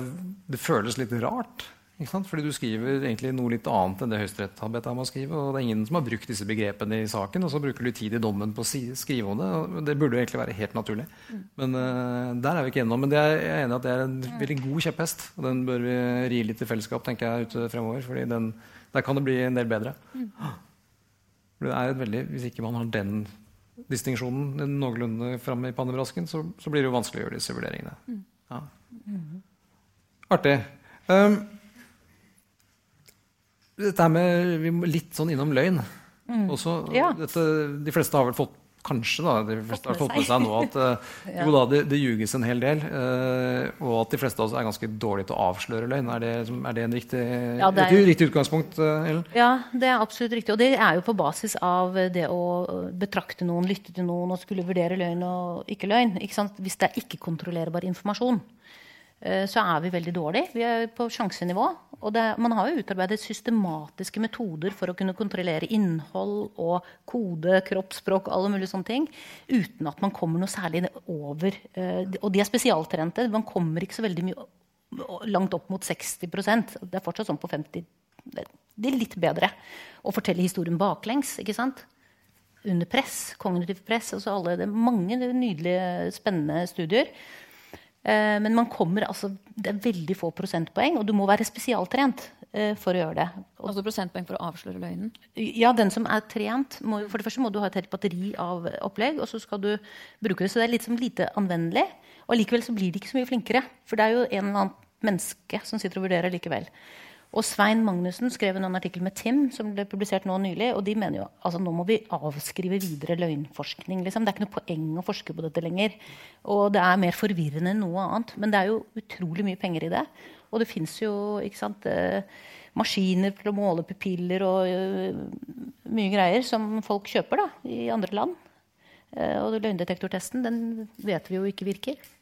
det føles litt rart. Fordi du skriver egentlig noe litt annet enn det Høyesterett har bedt deg om å skrive. Og det er ingen som har brukt disse begrepene i saken, og så bruker du tid i dommen på å si, skrive om det. og Det burde egentlig være helt naturlig. Men uh, der er vi ikke enige. Men det er, jeg er enig i at det er en veldig god kjepphest. Og den bør vi ri litt i fellesskap, tenker jeg, ute fremover. fordi den, der kan det bli en del bedre. For det er et veldig, Hvis ikke man har den distinksjonen noenlunde framme i pannebrasken, så, så blir det jo vanskelig å gjøre disse vurderingene. Ja. Artig. Um, dette med vi må litt sånn innom løgn. Også, Ja. dette, de fleste har vel fått kanskje da, de fleste har Fått med seg nå at ja. jo da, det, det ljuges en hel del. Uh, og at de fleste av oss er ganske dårlige til å avsløre løgn. Er det, er det en riktig, Ja, det er- et riktig utgangspunkt, eh, Ellen? Ja, det er absolutt riktig. Og det er jo på basis av det å betrakte noen, lytte til noen og skulle vurdere løgn og ikke løgn. Ikke sant? Hvis det er ikke-kontrollerbar informasjon, eh, så er vi veldig dårlige. Vi er på sjansenivå. Og det, man har jo utarbeidet systematiske metoder for å kunne kontrollere innhold og kode, kroppsspråk alle mulige sånne ting, uten at man kommer noe særlig over. eh, Og de er spesialtrente. Man kommer ikke så veldig mye langt opp mot 60% Det er fortsatt sånn på 50 det det er litt bedre å fortelle historien baklengs. ikke sant? Under press, kognitivt press. Altså alle, det er mange nydelige, spennende studier. Eh, men man kommer, altså, det er veldig få prosentpoeng, og du må være spesialtrent eh, for å gjøre det. Altså prosentpoeng for å avsløre løgnen. ja, den som er trent, må, for det første må du ha et helt batteri av opplegg, og så skal du bruke det. Så det er litt som lite anvendelig. Og allikevel så blir de ikke så mye flinkere. For det er jo en eller annen menneske som sitter og vurderer likevel. Og Svein Magnussen skrev en artikkel med Tim som ble publisert nå nylig. Og de mener jo altså nå må vi avskrive videre løgnforskning. Liksom. Det er ikke noe poeng å forske på dette lenger. Og det er mer forvirrende enn noe annet. Men det er jo utrolig mye penger i det. Og det fins jo ikke sant, eh, maskiner til å måle pupiller og eh, mye greier som folk kjøper da, i andre land. Eh, og løgndetektortesten den vet vi jo ikke virker.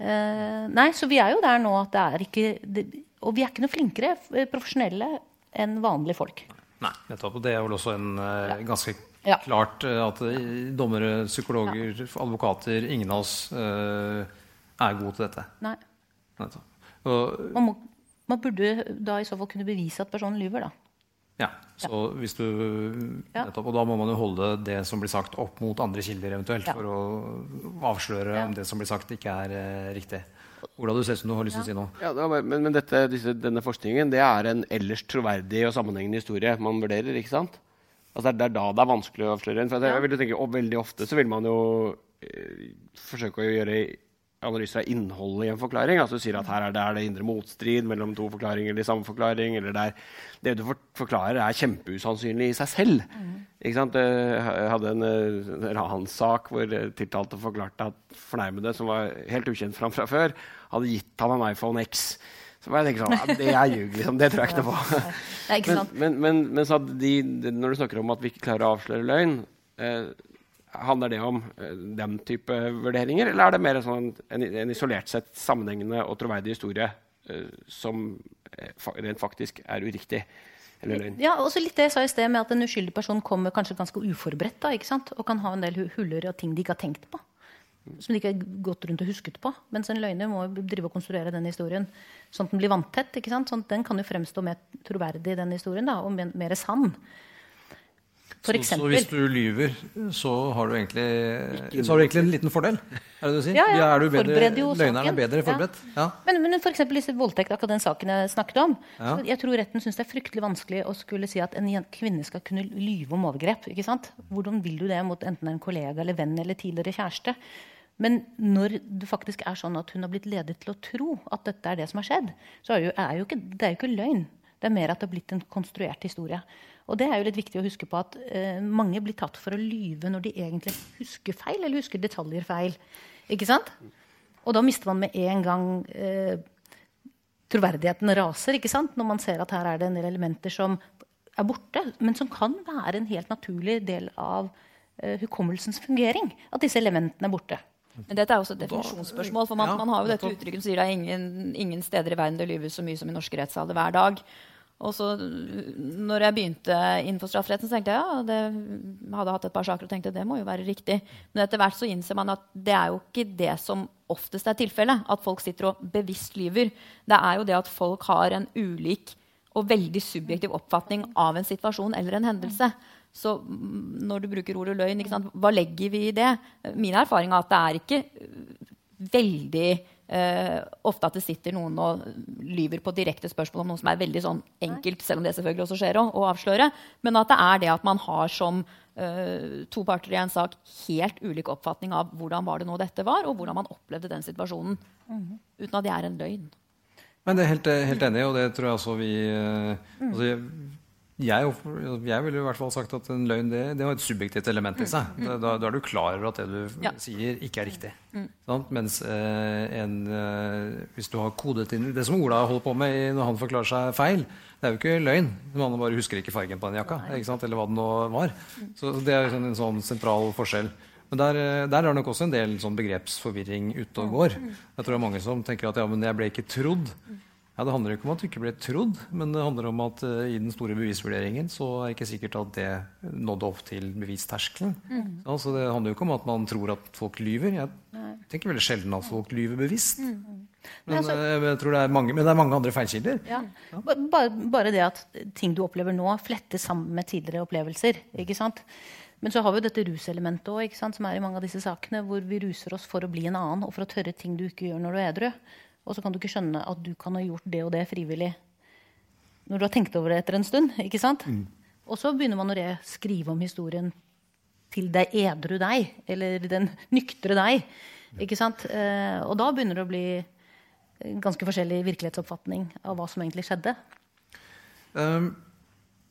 Nei, så vi er jo der nå at det er ikke det, Og vi er ikke noe flinkere eh, profesjonelle enn vanlige folk. Nei, nettopp. Det er vel også en uh, ganske Ja. klart uh, at eh, dommere, psykologer, advokater, ingen av oss er gode til dette. Nei. Nettopp. Og, Man, må, man burde da i så fall kunne bevise at personen lyver, da. ja, så hvis du, nettopp, og da må man jo holde det som blir sagt, opp mot andre kilder eventuelt, Ja. for å avsløre Ja. om det som blir sagt, ikke er riktig. Ola, du ser ut som du har lyst til å si noe. Ja, da, men, men dette, disse, denne forskningen det er en ellers troverdig og sammenhengende historie man vurderer. ikke sant? Altså, det, er, da det er vanskelig å avsløre en. For jeg vil tenke, og Veldig ofte så vil man jo øh, forsøke å gjøre analyser av innholdet i en forklaring. altså Du sier at her er det, er det indre motstrid mellom to forklaringer eller samme forklaring. eller det, er, det du forklarer, er kjempeusannsynlig i seg selv. Mm. Ikke sant? Jeg hadde en, en ranssak hvor tiltalte forklarte at fornærmede, som var helt ukjent for ham fra før, hadde gitt han en iPhone X. Så jeg tenker sånn, Det er ljug, liksom. Det tror jeg ikke på. men, men, men, men de, de, når du snakker om at vi ikke klarer å avsløre løgn eh, Handler det om eh, den type vurderinger, eller er det mer sånn en, en, isolert sett sammenhengende og troverdig historie eh, som uh, rent faktisk er uriktig? Ja, også litt det jeg sa i sted med at En uskyldig person kommer kanskje ganske uforberedt da, og kan ha en del huller og ting de ikke har tenkt på. Som de ikke har gått rundt og husket på. Mens en løgner må drive og konstruere den historien sånn at den blir vanntett. ikke sant? Sånn, den kan jo fremstå mer troverdig, den historien, da, og mer sann. Så, så, hvis du lyver, så har du egentlig, så har du egentlig en liten fordel? Er det du sier? Ja, ja. Er du bedre, løgneren er bedre forberedt? Ja. Men, men f.eks. disse voldtekt, akkurat den saken jeg snakket om. Ja. jeg tror retten syns det er fryktelig vanskelig å skulle si at en kvinne skal kunne lyve om overgrep. ikke sant? Hvordan vil du det mot enten en kollega eller venn eller tidligere kjæreste? Men når det faktisk er sånn at hun har blitt ledet til å tro at dette er det som har skjedd, så er, jo, er jo ikke, det er jo ikke løgn. Det er mer at det har blitt en konstruert historie. Og det er jo litt viktig å huske på at eh, mange blir tatt for å lyve når de egentlig husker feil, eller husker detaljer feil. Ikke sant? Og da mister man med en gang eh, troverdigheten raser, ikke sant? når man ser at her er det en del elementer som er borte, men som kan være en helt naturlig del av eh, hukommelsens fungering. At disse elementene er borte. Men dette er også et definisjonsspørsmål. for Man, man har jo dette uttrykket som sier det er ingen, ingen steder i verden det lyves så mye som i norske rettssaler hver dag. Og så når jeg begynte innenfor strafferetten, så tenkte jeg ja, det hadde hatt et par saker og tenkte det må jo være riktig. Men etter hvert så innser man at det er jo ikke det som oftest er tilfellet. At folk sitter og bevisst lyver. Det er jo det at folk har en ulik og veldig subjektiv oppfatning av en situasjon eller en hendelse. Så når du bruker ordet løgn, hva legger vi i det? Min erfaring er at det er ikke veldig Uh, ofte at det sitter noen og lyver på direkte spørsmål om noe som er veldig sånn enkelt, selv om det selvfølgelig også skjer å, å avsløre. Men at det er det at man har som eh, to parter i en sak helt ulik oppfatning av hvordan var det nå dette var, og hvordan man opplevde den situasjonen. Mm. Uten at det er en løgn. Men det er helt, helt enig, og det tror jeg også vi uh, altså, jeg, jeg ville i hvert fall sagt at en løgn det, det har et subjektivt element i seg. Mm, mm. Da, da, er du klar over at det du ja. sier, ikke er riktig. Mm. Sånn? Mens eh, en, eh, hvis du har kodet inn Det som Ola holder på med når han forklarer seg feil, det er jo ikke løgn. Man bare husker ikke fargen på den jakka. Eller hva det nå var. Så Det er sånn, en sånn sentral forskjell. Men der, eh, der, er det nok også en del sånn begrepsforvirring ute og går. Jeg tror det er mange som tenker at ja, men jeg ble ikke trodd. Ja, Det handler ikke om at du ikke ble trodd, men det handler om at uh, i den store bevisvurderingen så er det ikke sikkert at det nådde opp til bevisterskelen. Mm. Altså, det handler jo ikke om at man tror at folk lyver. Jeg Nei. tenker veldig sjelden at folk lyver bevisst. Mm. Men, altså, uh, jeg tror det er mange, men det er mange andre feilkilder. Ja. Ja. Bare, bare, det at ting du opplever nå, flettes sammen med tidligere opplevelser. ikke sant? Men så har vi jo dette ruselementet òg, som er i mange av disse sakene, hvor vi ruser oss for å bli en annen og for å tørre ting du ikke gjør når du er edru. Og så kan du ikke skjønne at du kan ha gjort det og det frivillig når du har tenkt over det etter en stund. ikke sant? Mm. Og så begynner man å skrive om historien til det edru deg, eller den nyktre deg. ikke sant? Eh, og da begynner det å bli ganske forskjellig virkelighetsoppfatning av hva som egentlig skjedde. Um,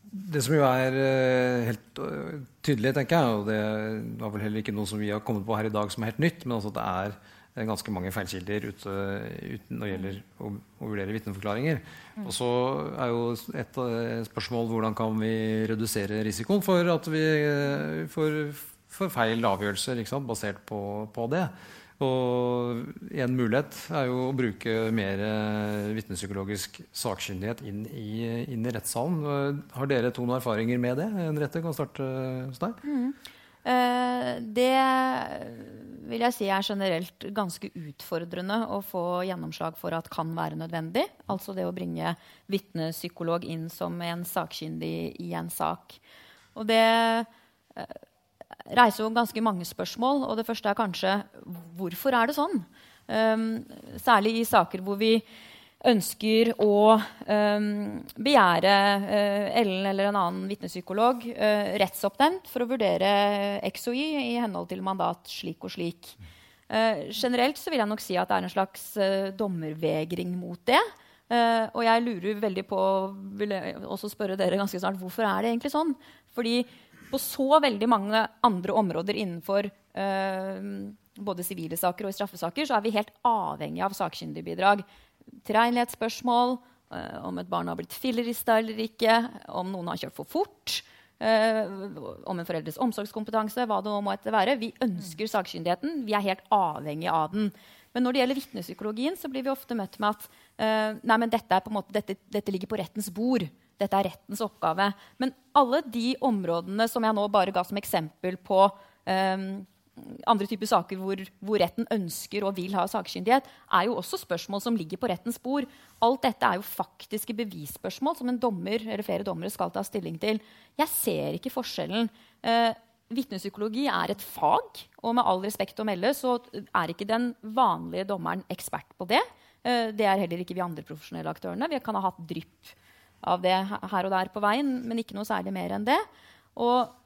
det som jo er uh, helt uh, tydelig, tenker jeg, og det var vel heller ikke noe som vi har kommet på her i dag som er helt nytt, men altså at det er ganske mange feilkilder ute, ute når det gjelder å, å vurdere vitneforklaringer. Mm. Og så er jo et spørsmål hvordan kan vi redusere risikoen for at vi får, for feil avgjørelser basert på, på, det. Og en mulighet er jo å bruke mer vitnepsykologisk sakkyndighet inn i, inn i rettssalen. Har dere to noen erfaringer med det? Henriette kan starte hos deg. Mm. Uh, det vil jeg si er generelt ganske utfordrende å få gjennomslag for at kan være nødvendig. Altså det å bringe vitnepsykolog inn som en sakkyndig i en sak. Og det eh, reiser jo ganske mange spørsmål. Og det første er kanskje hvorfor er det sånn? Um, særlig i saker hvor vi ønsker å um, begjære uh, Ellen eller en annen vitnepsykolog uh, rettsoppnevnt for å vurdere X og Y i henhold til mandat slik og slik. Uh, generelt så vil jeg nok si at det er en slags dommervegring mot det. og jeg lurer veldig på vil jeg også spørre dere ganske snart, hvorfor er det egentlig sånn. Fordi på så veldig mange andre områder innenfor både sivile saker og straffesaker så er vi helt avhengig av sakkyndigbidrag tilregnelighetsspørsmål, eh, om et barn har blitt fillerista eller ikke, om noen har kjørt for fort, eh, om en foreldres omsorgskompetanse, hva det nå må være. Vi ønsker sakkyndigheten. Vi er helt avhengig av den. Men når det gjelder vitnepsykologien, så blir vi ofte møtt med at uh, nei, men dette, måte, dette, dette, ligger på rettens bord. Dette er rettens oppgave. Men alle de områdene som jeg nå bare ga som eksempel på um, andre typer saker hvor, hvor, retten ønsker og vil ha sakkyndighet, er jo også spørsmål som ligger på rettens bord. Alt dette er jo faktiske bevisspørsmål som en dommer eller flere dommere skal ta stilling til. Jeg ser ikke forskjellen. Eh, Vitnepsykologi er et fag, og med all respekt å melde så er ikke den vanlige dommeren ekspert på det. Eh, det er heller ikke vi andre profesjonelle aktørene. Vi kan ha hatt drypp av det her og der på veien, men ikke noe særlig mer enn det. Og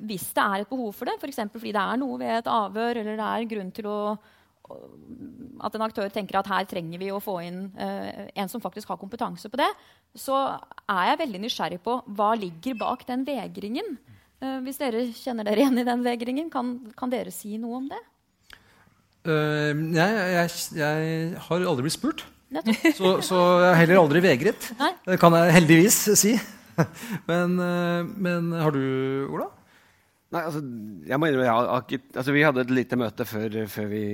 hvis det er et behov for det, f.eks. For fordi det er noe ved et avhør, eller det er grunn til å, at en aktør tenker at her trenger vi å få inn uh, en som faktisk har kompetanse på det, så er jeg veldig nysgjerrig på hva ligger bak den vegringen. Uh, hvis dere kjenner dere igjen i den vegringen, kan, kan dere si noe om det? Uh, jeg, jeg, jeg, har aldri blitt spurt. så, så, jeg har heller aldri vegret. Det kan jeg heldigvis si. men, men har du, Ola? Nei, altså, jeg må innrømme, altså, Vi hadde et lite møte før, før vi,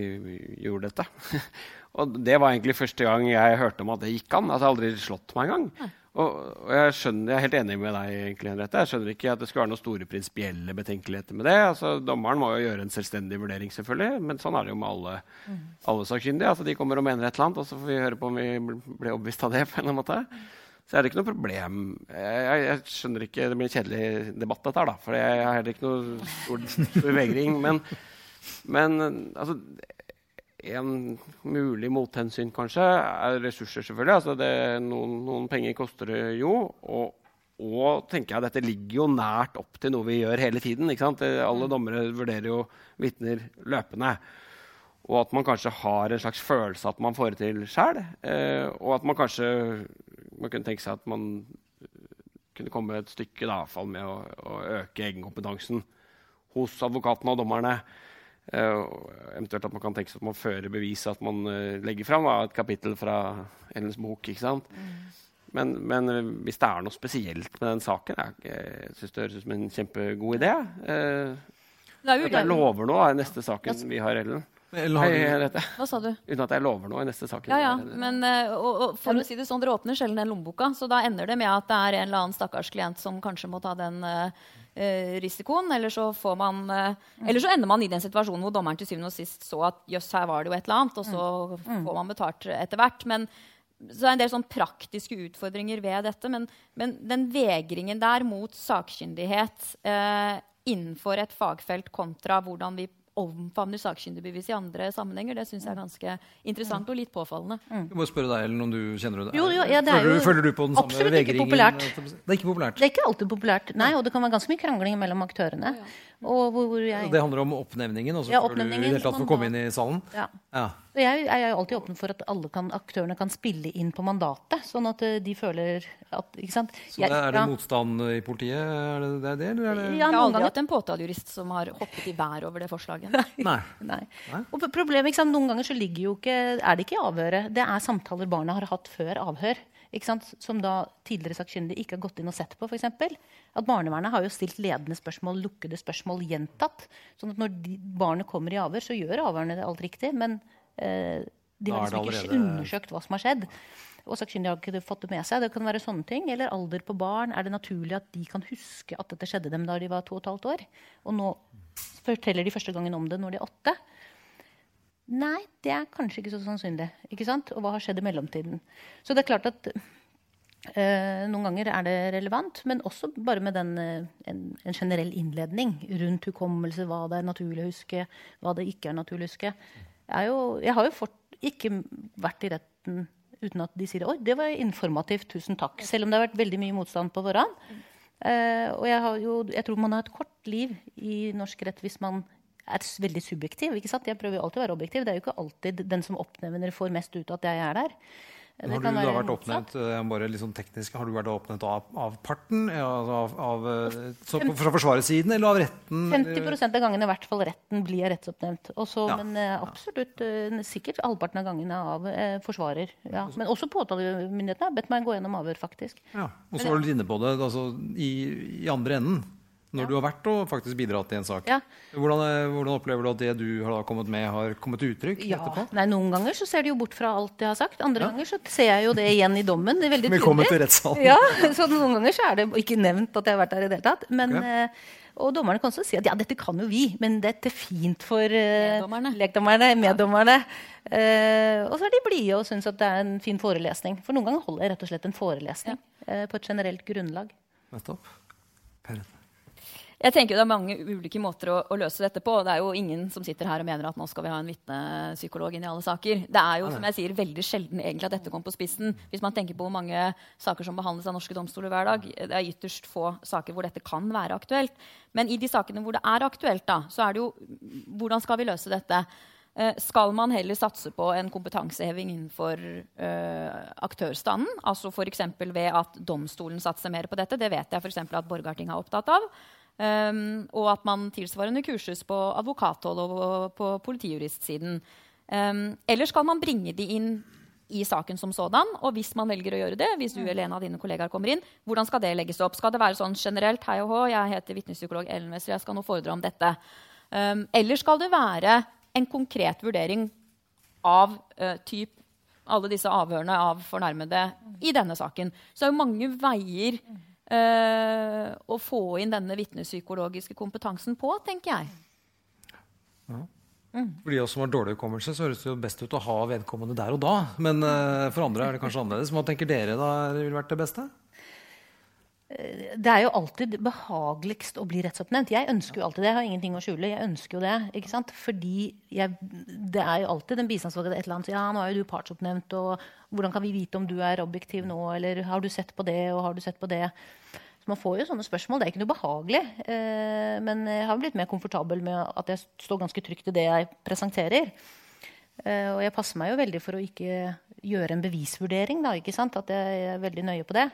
gjorde dette. og det var egentlig første gang jeg hørte om at det gikk an. Altså, jeg har aldri slått meg engang. Og, og jeg, skjønner, jeg, er helt enig med deg. egentlig, Henriette. Jeg skjønner ikke at det skulle være noen store prinsipielle betenkeligheter med det. Altså, Dommeren må jo gjøre en selvstendig vurdering, selvfølgelig, men sånn er det jo med alle, mm. alle sakkyndige. Altså, de kommer og mener et eller annet, og så får vi høre på om vi blir overbevist av det. på en eller annen måte. Så er det ikke noe problem. Jeg, jeg, skjønner ikke, Det blir en kjedelig debatt, dette her, da, for jeg, har heller ikke noe stor vegring. Men, men altså, en mulig mothensyn kanskje er ressurser, selvfølgelig. Altså, det, noen, noen, penger koster det jo. Og, og tenker jeg, dette ligger jo nært opp til noe vi gjør hele tiden. Alle dommere vurderer jo vitner løpende. Og at man kanskje har en slags følelse at man får det til sjæl. Eh, og at man kanskje man kunne tenke seg at man kunne komme et stykke da, med å, å, øke egenkompetansen hos advokatene og dommerne. Uh, eventuelt at man kan tenke seg at man fører bevis, at man uh, legger fram et kapittel fra Ellens bok. ikke sant? Mm. Men, men hvis det er noe spesielt med den saken Jeg, syns det høres ut som en kjempegod idé. jeg lover noe er neste saken vi har, Ellen. Hva sa du? Uten at jeg lover noe i neste sak. Ja, ja. Men, uh, og, og, for å si det sånn, Dere åpner sjelden den lommeboka, så da ender det med at det er en eller annen stakkars klient som kanskje må ta den uh, risikoen. Eller så, man, uh, eller så, ender man i den situasjonen hvor dommeren til syvende og sist så at jøss, her var det jo et eller annet, og så mm. mm. får man betalt etter hvert. Men så det er en del sånn praktiske utfordringer ved dette. Men, men den vegringen der mot sakkyndighet innenfor et fagfelt kontra hvordan vi omfavner sakkyndigbevis i andre sammenhenger. Det syns jeg er ganske interessant og litt påfallende. Mm. Jeg må spørre deg, Ellen, om du kjenner det? Jo, jo, ja, det føler, du, føler, du, på den samme vegringen? Absolutt ikke populært. Det er ikke populært? Det er ikke alltid populært. Nei, og det kan være ganske mye krangling mellom aktørene. Ja, ja. Hvor, hvor jeg... Det handler om oppnevningen? Altså, ja, oppnevningen, du i tatt komme inn i salen? Ja. ja. Jeg, jeg er alltid åpen for at alle kan, aktørene kan spille inn på mandatet. Sånn at eh, de føler at ikke sant? Så jeg, er det ja. motstand i politiet? Er det det? det, eller er det... Ja, jeg har aldri hatt en påtalejurist som har hoppet i været over det forslaget. Nei. Nei. Nei. Og problemet, ikke sant? Noen ganger så ligger jo ikke, er det ikke avhøret. Det er samtaler barna har hatt før avhør som da tidligere sakkyndige ikke har gått inn og sett på. For at Barnevernet har jo stilt ledende spørsmål, lukkede spørsmål gjentatt. sånn at når barnet kommer i avhør, så gjør avhørene det alt riktig. Men eh, de har liksom ikke allerede... undersøkt hva som har skjedd. Og sakkyndige har ikke fått det med seg. Det kan være sånne ting. Eller alder på barn. Er det naturlig at de kan huske at dette skjedde dem da de var to og et halvt år? Og nå forteller de første gangen om det når de er åtte. Nei, det er kanskje ikke så sannsynlig. ikke sant? Og hva har skjedd i mellomtiden? Så det er klart at eh, noen ganger er det relevant, men også bare med den, eh, en, en, generell innledning rundt hukommelse, hva det er naturlig å huske, hva det ikke er naturlig å huske. Jeg, jo, jeg har jo fort, ikke vært i retten uten at de sier oi, det var informativt, tusen takk. Selv om det har vært veldig mye motstand på forhånd. Eh, og jeg, jo, jeg tror man har et kort liv i norsk rett hvis man er veldig subjektiv. ikke sant? Jeg prøver alltid å være objektiv. Det er jo ikke alltid den som oppnevner, får mest ut av at jeg er der. Det Har du da vært oppnevnt eh, bare litt sånn teknisk, har du vært oppnevnt av, av parten? Altså av, av, eh, så fra forsvarets siden, eller av retten? 50 eller- av gangene i hvert fall retten blir rettsoppnevnt. Også, Ja. Men eh, absolutt eh, sikkert halvparten av gangene av eh, forsvarer. Ja. Men også påtalemyndighetene har bedt meg gå gjennom avhør, faktisk. Ja. Og så var du inne på det altså, i, i andre enden. Når du har vært og faktisk bidratt i en sak. Ja. Hvordan, eh, hvordan opplever du at det du har da kommet med, har kommet til uttrykk Ja. etterpå? Nei, Noen ganger så ser de jo bort fra alt jeg har sagt. Andre ganger så ser jeg jo det igjen i dommen. Det er veldig Velkommen til tydelig. rettssalen. Ja, så Noen ganger så er det ikke nevnt at jeg har vært der i det hele tatt. Men, Ok. eh, og dommerne kan også si at ja, dette kan jo vi, men dette er fint for uh, Meddommerne. lekdommerne, meddommerne. Uh, og så er de blide og syns at det er en fin forelesning. For noen ganger holder jeg rett og slett en forelesning uh, på et generelt grunnlag. Nettopp. Per. Jeg tenker Det er mange ulike måter å, å løse dette på. Det er jo ingen som sitter her og mener at nå skal vi ha en vitnepsykolog inn i alle saker. Det er jo som jeg sier, veldig sjelden egentlig at dette kommer på spissen. Hvis man tenker på hvor mange saker som behandles av norske domstoler hver dag. Det er ytterst få saker hvor dette kan være aktuelt. Men i de sakene hvor det er aktuelt, da, så er det jo hvordan skal vi løse dette? Eh, skal man heller satse på en kompetanseheving innenfor eh, aktørstanden? Altså F.eks. ved at domstolen satser mer på dette. Det vet jeg for at Borgarting er opptatt av. Um, og at man tilsvarende kurses på advokathold og på politijuristsiden. Um, eller skal man bringe de inn i saken som sådan? Og hvis man velger å gjøre det, hvis du eller en av dine kollegaer kommer inn, hvordan skal det legges opp? Skal det være sånn generelt hei og hå, jeg heter vitnepsykolog Ellen Wester, jeg skal nå foredra om dette? Um, eller skal det være en konkret vurdering av uh, typ alle disse avhørene av fornærmede i denne saken? Så det er jo mange veier eh, å få inn denne vitnepsykologiske kompetansen på, tenker jeg. For de av oss som har dårlig hukommelse, så høres det jo best ut å ha vedkommende der og da. Men eh, for andre er det kanskje annerledes. Hva tenker dere da ville vært det beste? Det er jo alltid behageligst å bli rettsoppnevnt. Jeg ønsker jo alltid det. Jeg har ingenting å skjule. Jeg ønsker jo det. ikke sant? Fordi jeg, det er jo alltid den bistandsadvokaten et eller annet Ja, nå er jo du partsoppnevnt, og hvordan kan vi vite om du er objektiv nå? Eller har du sett på det, og har du sett på det? Så man får jo sånne spørsmål. Det er ikke noe behagelig. Eh, men jeg har blitt mer komfortabel med at jeg står ganske trygt i det jeg presenterer. Eh, og jeg passer meg jo veldig for å ikke gjøre en bevisvurdering. Da, ikke sant? At jeg er veldig nøye på det.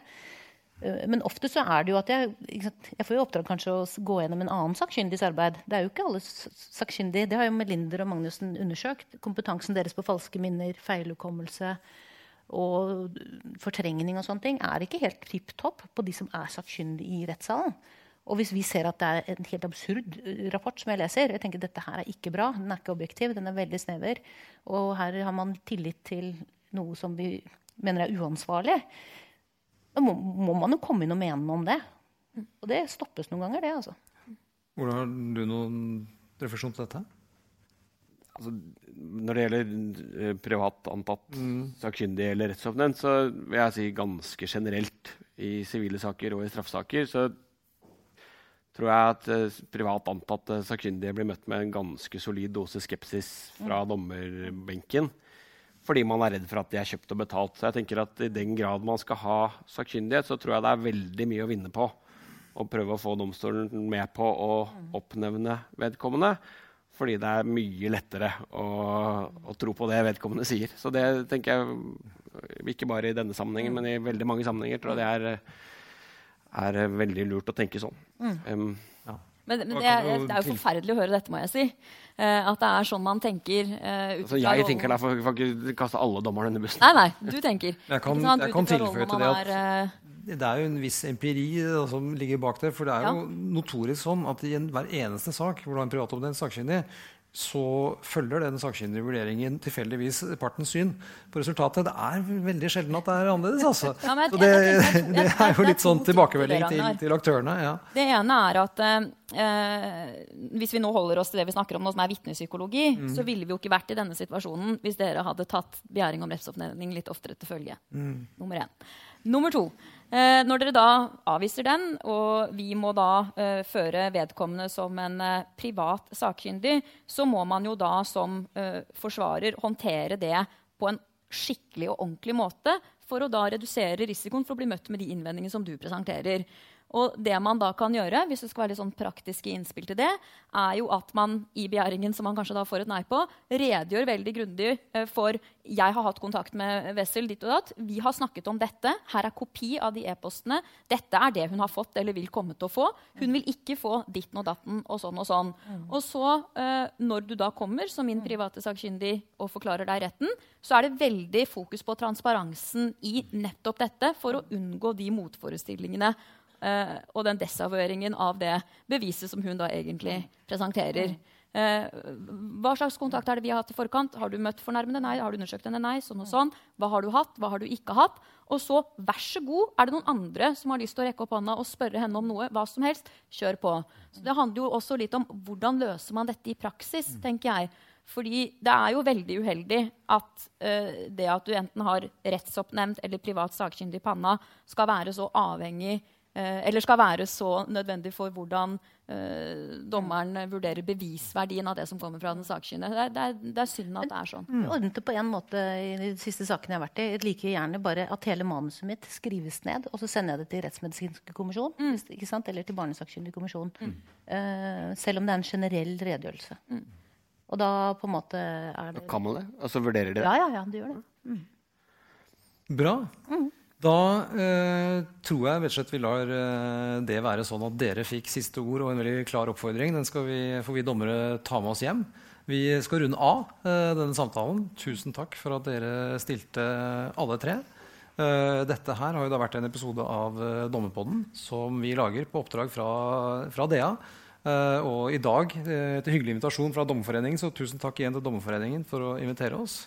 Eh, Men ofte så er det jo at jeg? Jeg får jo oppdrag kanskje å gå gjennom en annen sakkyndigs arbeid. Det er jo ikke alle sakkyndige. Det har jo Melinder og Magnussen undersøkt. Kompetansen deres på falske minner, feilhukommelse og fortrengning og sånne ting er ikke helt tipp topp på de som er sakkyndige i rettssalen. Og hvis vi ser at det er en helt absurd eh, rapport som jeg leser, jeg tenker dette her er ikke bra, den er ikke objektiv, den er veldig snever, og her har man tillit til noe som vi mener er uansvarlig, da må, må man jo komme inn og mene noe om det. Og det stoppes noen ganger, det, altså. Hvordan Har du noen refleksjon til dette? Altså, når det gjelder eh, privat antatt sakkyndig eller rettsoppnevnt, så vil jeg si ganske generelt i sivile saker og i straffesaker, så tror jeg at eh, privat antatte sakkyndige blir møtt med en ganske solid dose skepsis fra dommerbenken. Fordi man er redd for at de er kjøpt og betalt. Så jeg tenker at i den grad man skal ha sakkyndighet, så tror jeg det er veldig mye å vinne på å prøve å få domstolen med på å oppnevne vedkommende. Fordi det er mye lettere å, å tro på det vedkommende sier. Så det tenker jeg ikke bare i denne sammenhengen, men i veldig mange sammenhenger tror jeg det er, er veldig lurt å tenke sånn. Um, Men, men det, er, det er jo forferdelig å høre dette, må jeg si. Eh, at det er sånn man tenker. eh, altså, jeg tenker derfor får ikke kaste alle dommerne under bussen. Nei, nei, du tenker. Jeg kan- sånn, jeg kan tilføye til det at- er, eh, Det er jo en viss empiri da, som ligger bak det. For det er jo notorisk sånn at i en, hver eneste sak hvor du har en privatoppnevnt sakkyndig, så følger den sakkyndige vurderingen tilfeldigvis partens syn på resultatet. Det er veldig sjelden at det er annerledes, altså. Ja, jeg- så det, jeg jeg- det er jo litt sånn tilbakemelding til, til aktørene. Ja. Det ene er at eh, hvis vi nå holder oss til det vi snakker om nå, som er vitnepsykologi, Mm. så ville vi jo ikke vært i denne situasjonen hvis dere hadde tatt begjæring om rettsoppnevning litt oftere til følge. Mm. Nummer én. Nummer to. Eh, når dere da avviser den, og vi må da eh, føre vedkommende som en eh, privat sakkyndig, så må man jo da som eh, forsvarer håndtere det på en skikkelig og ordentlig måte for å da redusere risikoen for å bli møtt med de innvendingene som du presenterer. Og det man da kan gjøre, hvis det skal være litt sånn praktiske innspill til det, er jo at man i begjæringen som man kanskje da får et nei på, redegjør veldig grundig eh, for jeg har hatt kontakt med Wessel ditt og datt. Vi har snakket om dette. Her er kopi av de e-postene. Dette er det hun har fått eller vil komme til å få. Hun vil ikke få ditten og datten og sånn og sånn. Og så, eh, når du da kommer som min private sakkyndig og forklarer deg retten, så er det veldig fokus på transparensen i nettopp dette for å unngå de motforestillingene Uh, og den desavhøringen av det beviset som hun da egentlig presenterer. Eh, hva slags kontakt er det vi har hatt i forkant? Har du møtt fornærmede? Nei. Har du undersøkt henne? Nei. Sånn og sånn. Hva har du hatt? Hva har du ikke hatt? Og så, vær så god, er det noen andre som har lyst til å rekke opp hånda og spørre henne om noe? Hva som helst. Kjør på. Så det handler jo også litt om hvordan løser man dette i praksis, tenker jeg. Fordi det er jo veldig uheldig at uh, det at du enten har rettsoppnevnt eller privat sakkyndig i panna, skal være så avhengig Eh, eller skal være så nødvendig for hvordan eh, dommeren vurderer bevisverdien av det som kommer fra den sakkyndige. Det, det, det, er synd at det er sånn. Mm. Ordnet det på en måte i de siste sakene jeg har vært i. Jeg liker gjerne bare at hele manuset mitt skrives ned, og så sender jeg det til Rettsmedisinsk kommisjon mm. eller til Barnesakkyndig kommisjon. Mm. Eh, selv om det er en generell redegjørelse. Mm. Og da på en måte er det Kan man det? Altså vurderer det? Ja, ja, ja, det gjør det. Mm. Bra. Mm. Da eh, tror jeg rett og slett vi lar eh, det være sånn at dere fikk siste ord og en veldig klar oppfordring. Den skal vi, får vi dommere ta med oss hjem. Vi skal runde av eh, denne samtalen. Tusen takk for at dere stilte alle tre. Eh, dette her har jo da vært en episode av eh, Dommerpodden som vi lager på oppdrag fra, fra DEA. Eh, og i dag, etter hyggelig invitasjon fra Dommerforeningen, så tusen takk igjen til Dommerforeningen for å invitere oss.